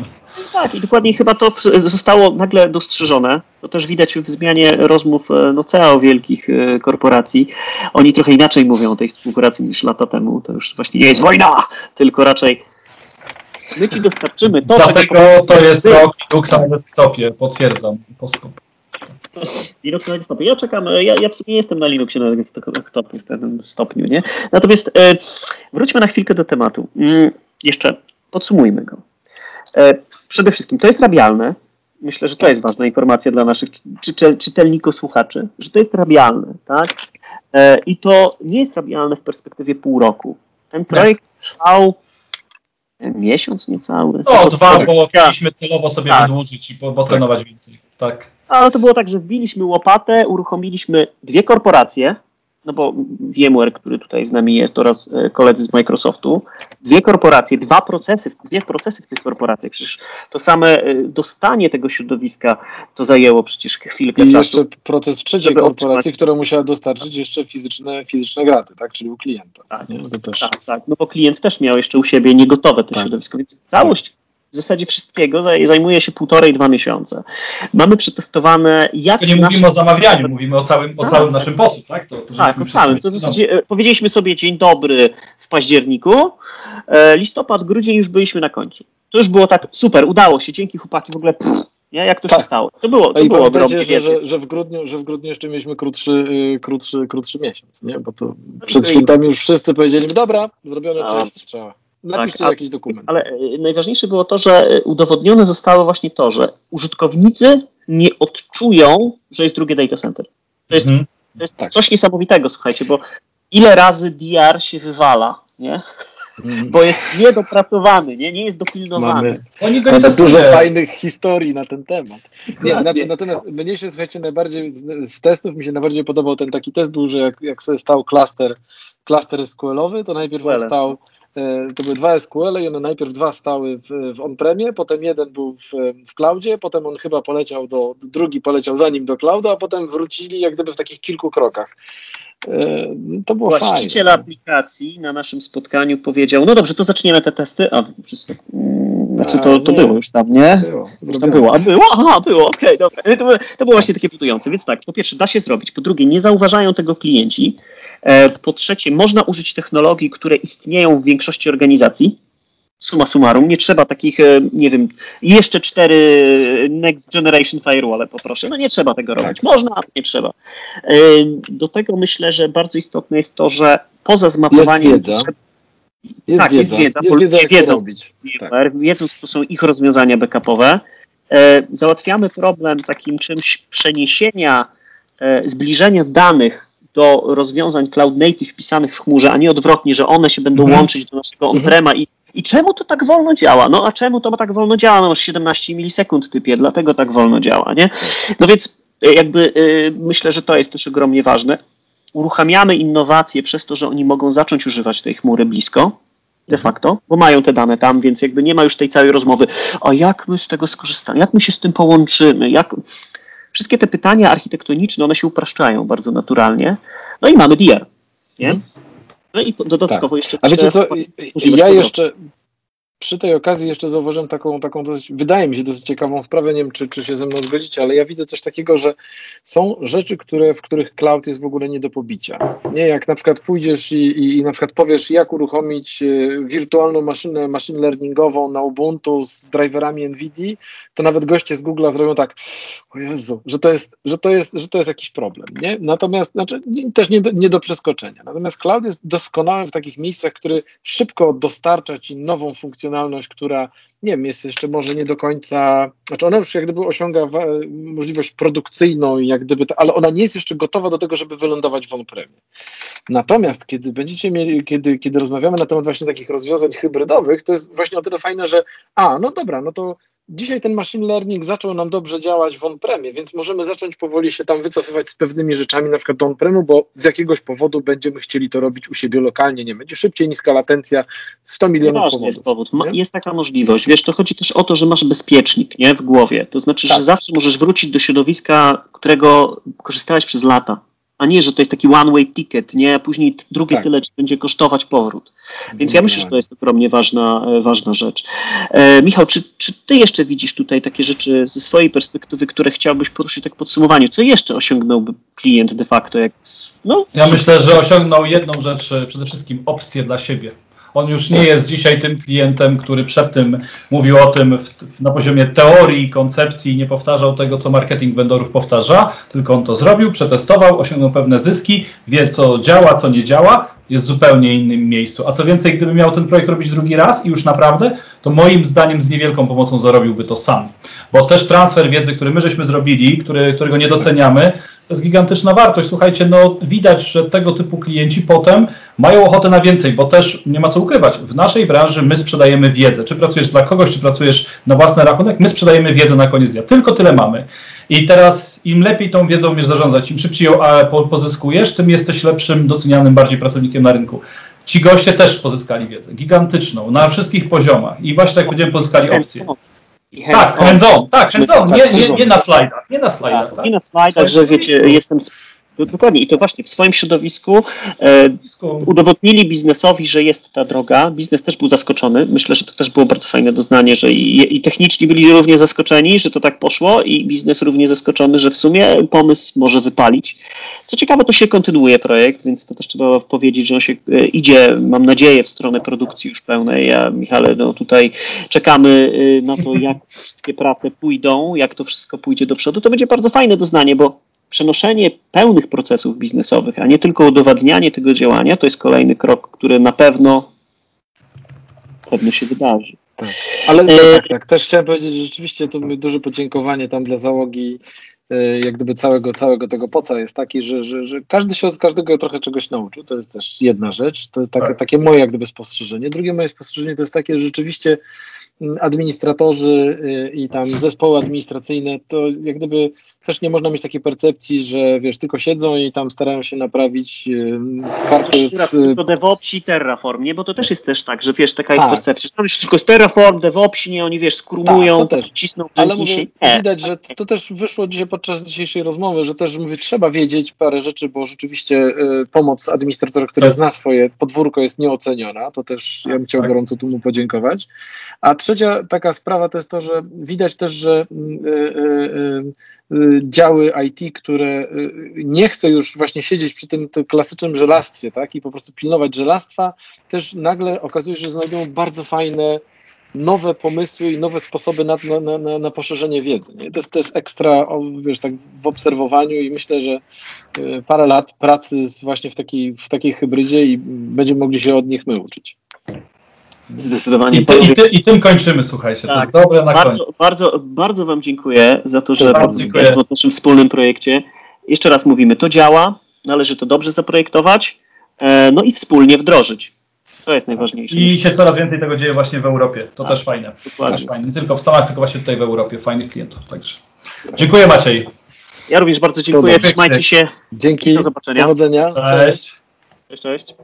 tak, i dokładnie chyba to zostało nagle dostrzeżone. To też widać w zmianie rozmów e, no, CEO wielkich e, korporacji. Oni trochę inaczej mówią o tej współpracy niż lata temu. To już właśnie nie jest wojna, tylko raczej my ci dostarczymy to, czego Dlatego to jest rok Linuxa na desktopie, potwierdzam. Po- Linux na desktopie. Ja czekam, ja, ja w sumie nie jestem na Linuxie na desktopie w pewnym stopniu, nie? Natomiast e, wróćmy na chwilkę do tematu. Mm, jeszcze podsumujmy go. E, przede wszystkim to jest rabialne. Myślę, że to jest ważna informacja dla naszych czytel, czytelników, słuchaczy, że to jest rabialne, tak? E, I to nie jest rabialne w perspektywie pół roku. Ten projekt trwał e, miesiąc niecały. No, dwa, bo Ja- chcieliśmy celowo sobie Tak. wydłużyć i po- potrenować więcej. Tak. Ale to było tak, że wbiliśmy łopatę, uruchomiliśmy dwie korporacje, no bo VMware, który tutaj z nami jest, oraz e, koledzy z Microsoftu, dwie korporacje, dwa procesy, dwie procesy w tych korporacjach. Przecież to same e, dostanie tego środowiska to zajęło przecież chwilkę I czasu. jeszcze proces w trzeciej korporacji, otrzymać- która musiała dostarczyć jeszcze fizyczne, fizyczne graty, tak? Czyli u klienta. Tak. Też. Tak, tak, no bo klient też miał jeszcze u siebie niegotowe to Tak. środowisko, więc całość w zasadzie wszystkiego zaj- zajmuje się półtorej, dwa miesiące. Mamy przetestowane, jak To nie nasze- mówimy o zamawianiu, mówimy o całym, o Tak, całym tak. naszym pocu, tak? To, to Tak, o całym. To w zasadzie, e, powiedzieliśmy sobie dzień dobry w październiku, e, listopad, grudzień już byliśmy na końcu. To już było tak super, udało się, dzięki chłopaki w ogóle, pff, nie, jak to się Tak. stało. To było, to i było ogromnie że, że, że, w grudniu, że w grudniu jeszcze mieliśmy krótszy, y, krótszy, krótszy miesiąc, nie? Bo to No przed świętami już wszyscy powiedzieli, dobra, zrobione, No. cześć, trzeba. Napiszcie Tak, jakiś dokument. Ale e, najważniejsze było to, że e, udowodnione zostało właśnie to, że użytkownicy nie odczują, że jest drugie data center. To jest, Mhm. to jest Tak. coś niesamowitego, słuchajcie, bo ile razy DR się wywala, nie? Mhm. Bo jest niedopracowany, nie, nie jest dopilnowany. Mamy, mamy dużo fajnych historii na ten temat. Nie, znaczy, natomiast mnie się, słuchajcie, najbardziej z, z testów mi się najbardziej podobał ten taki test był, że jak, jak sobie stał klaster, klaster SQL-owy, to najpierw on SQL-em. stał, to były dwa SQL-y i one najpierw dwa stały w, w on-premie, potem jeden był w, w cloudzie, potem on chyba poleciał do, drugi poleciał za nim do cloudu, a potem wrócili jak gdyby w takich kilku krokach. E, To było Właściciel fajne. aplikacji na naszym spotkaniu powiedział, no dobrze, to zaczniemy te testy. A, wszystko, mm, znaczy to, to było już tam, nie? Było, Już tam było, a było, aha, było, okej, dobra. To, było- to było właśnie takie budujące, więc tak, po pierwsze da się zrobić, po drugie nie zauważają tego klienci, e, po trzecie można użyć technologii, które istnieją w większości organizacji, summa summarum, nie trzeba takich, e, nie wiem, jeszcze cztery next generation firewall poproszę, no nie trzeba tego robić, można, ale nie trzeba. E, Do tego myślę, że bardzo istotne jest to, że poza zmapowaniem wiedza. potrzeb Jest Tak, jest wiedza, wiedza, jest wiedza, ludzie jak to wiedzą. robić. Tak. Wiedząc, co są ich rozwiązania backupowe, e, załatwiamy problem takim czymś przeniesienia, e, zbliżenia danych do rozwiązań cloud native wpisanych w chmurze, a nie odwrotnie, że one się będą Mhm. łączyć do naszego on-prema i, i czemu to tak wolno działa? No a czemu to tak wolno działa? No masz 17 milisekund typie, dlatego tak wolno działa, nie? No więc e, jakby e, myślę, że to jest też ogromnie ważne. Uruchamiamy innowacje przez to, że oni mogą zacząć używać tej chmury blisko, de facto, bo mają te dane tam, więc jakby nie ma już tej całej rozmowy, a jak my z tego skorzystamy, jak my się z tym połączymy, jak... wszystkie te pytania architektoniczne, one się upraszczają bardzo naturalnie. No i mamy DR, nie? Mhm. No i dodatkowo Tak. jeszcze... A wiecie co, ja jeszcze przy tej okazji jeszcze zauważyłem taką, taką dosyć, wydaje mi się dosyć ciekawą sprawę, nie wiem czy, czy się ze mną zgodzicie, ale ja widzę coś takiego, że są rzeczy, które, w których cloud jest w ogóle nie do pobicia. Nie, jak na przykład pójdziesz i, i, i na przykład powiesz, jak uruchomić e, wirtualną maszynę machine learningową na Ubuntu z driverami NVIDIA, to nawet goście z Google'a zrobią tak, o Jezu, że to jest, że to jest, że to jest jakiś problem, nie? Natomiast, znaczy, też nie do, nie do przeskoczenia. Natomiast cloud jest doskonały w takich miejscach, który szybko dostarcza ci nową funkcjonalność, która, nie wiem, jest jeszcze może nie do końca, znaczy ona już jak gdyby osiąga możliwość produkcyjną, jak gdyby, ale ona nie jest jeszcze gotowa do tego, żeby wylądować w on-premie. Natomiast kiedy będziecie mieli, kiedy, kiedy rozmawiamy na temat właśnie takich rozwiązań hybrydowych, to jest właśnie o tyle fajne, że a, no dobra, no to dzisiaj ten machine learning zaczął nam dobrze działać w on-premie, więc możemy zacząć powoli się tam wycofywać z pewnymi rzeczami, na przykład do on-premu, bo z jakiegoś powodu będziemy chcieli to robić u siebie lokalnie, nie będzie szybciej, niska latencja, 100 milionów Nieważny powodów. jest powód. Ma, jest taka możliwość. Wiesz, to chodzi też o to, że masz bezpiecznik nie, w głowie. To znaczy, Tak. że zawsze możesz wrócić do środowiska, którego korzystałeś przez lata. A nie, że to jest taki one-way ticket, nie? A później drugie Tak. tyle ci będzie kosztować powrót. Więc ja myślę, że to jest ogromnie ważna, e, ważna rzecz. E, Michał, czy, czy ty jeszcze widzisz tutaj takie rzeczy ze swojej perspektywy, które chciałbyś poruszyć tak w podsumowaniu? Co jeszcze osiągnął klient de facto? Jak, no, Ja myślę, że osiągnął jedną rzecz, e, przede wszystkim opcję dla siebie. On już nie jest dzisiaj tym klientem, który przed tym mówił o tym w, w, na poziomie teorii, koncepcji i nie powtarzał tego, co marketing vendorów powtarza, tylko on to zrobił, przetestował, osiągnął pewne zyski, wie, co działa, co nie działa, jest w zupełnie innym miejscu. A co więcej, gdyby miał ten projekt robić drugi raz i już naprawdę, to moim zdaniem z niewielką pomocą zarobiłby to sam. Bo też transfer wiedzy, który my żeśmy zrobili, który, którego nie doceniamy, jest gigantyczna wartość. Słuchajcie, no widać, że tego typu klienci potem mają ochotę na więcej, bo też nie ma co ukrywać. W naszej branży my sprzedajemy wiedzę. Czy pracujesz dla kogoś, czy pracujesz na własny rachunek, my sprzedajemy wiedzę na koniec dnia. Tylko tyle mamy. I teraz im lepiej tą wiedzą umiesz zarządzać, im szybciej ją po, pozyskujesz, tym jesteś lepszym, docenianym bardziej pracownikiem na rynku. Ci goście też pozyskali wiedzę, gigantyczną, na wszystkich poziomach. I właśnie tak powiedziałem, pozyskali opcje. Tak, hands-on. hands-on, tak, hands-on, nie, Tak, nie, hands-on. nie na slajdach, nie na slajdach, Tak, tak? I na slajdach, że wiecie, jestem. Sp- Dokładnie, i to właśnie w swoim środowisku e, udowodnili biznesowi, że jest ta droga. Biznes też był zaskoczony. Myślę, że to też było bardzo fajne doznanie, że i, i techniczni byli równie zaskoczeni, że to tak poszło, i biznes równie zaskoczony, że w sumie pomysł może wypalić. Co ciekawe, to się kontynuuje projekt, więc to też trzeba powiedzieć, że on się e, idzie, mam nadzieję, w stronę produkcji już pełnej. Ja, Michale, no tutaj czekamy e, na to, jak wszystkie prace pójdą, jak to wszystko pójdzie do przodu. To będzie bardzo fajne doznanie, bo przenoszenie pełnych procesów biznesowych, a nie tylko udowadnianie tego działania, to jest kolejny krok, który na pewno pewno się wydarzy. Ale E, tak, tak, też chciałem powiedzieć, że rzeczywiście to duże podziękowanie tam dla załogi e, jak gdyby całego, całego tego poca jest taki, że, że, że każdy się od każdego trochę czegoś nauczył. To jest też jedna rzecz. To jest takie, Tak. takie moje jak gdyby spostrzeżenie. Drugie moje spostrzeżenie to jest takie, że rzeczywiście mm, administratorzy y, i tam zespoły administracyjne, to jak gdyby też nie można mieć takiej percepcji, że wiesz, tylko siedzą i tam starają się naprawić y, karty w, Tylko DevOpsi, Terraform, nie? Bo to też jest też tak, że wiesz, taka jest Tak. percepcja, że tam jest tylko Terraform, DevOpsi, nie? Oni wiesz, skrumują, Tak, to cisną Ale mówię, się. Nie. widać, że to też wyszło dzisiaj podczas dzisiejszej rozmowy, że też mówię, trzeba wiedzieć parę rzeczy, bo rzeczywiście y, pomoc administratora, który Tak. zna swoje podwórko jest nieoceniona, to też ja bym chciał Tak. gorąco tu mu podziękować. A trzecia taka sprawa to jest to, że widać też, że y, y, y, y, działy IT, które y, nie chce już właśnie siedzieć przy tym, tym klasycznym żelastwie, tak, i po prostu pilnować żelastwa, też nagle okazuje się, że znajdują bardzo fajne nowe pomysły i nowe sposoby na, na, na- na, poszerzenie wiedzy. Nie? To, jest, to jest ekstra, wiesz, tak w obserwowaniu i myślę, że y, parę lat pracy właśnie w takiej, w takiej hybrydzie i będziemy mogli się od nich my uczyć. Zdecydowanie. I, ty, i, ty, I tym kończymy, słuchajcie. To Tak. jest dobre na koniec. Bardzo, bardzo, bardzo Wam dziękuję za to, że Bardzo dziękuję. w naszym wspólnym projekcie. Jeszcze raz mówimy, to działa, należy to dobrze zaprojektować, e, no i wspólnie wdrożyć. To jest najważniejsze. I się coraz więcej tego dzieje właśnie w Europie. To Tak. też fajne. Dokładnie. Też fajne. Nie tylko w Stanach, tylko właśnie tutaj w Europie. Fajnych klientów. Także. Dziękuję Maciej. Ja również bardzo dziękuję. Trzymajcie się. Dzięki, Do zobaczenia. powodzenia. Cześć. Cześć, cześć.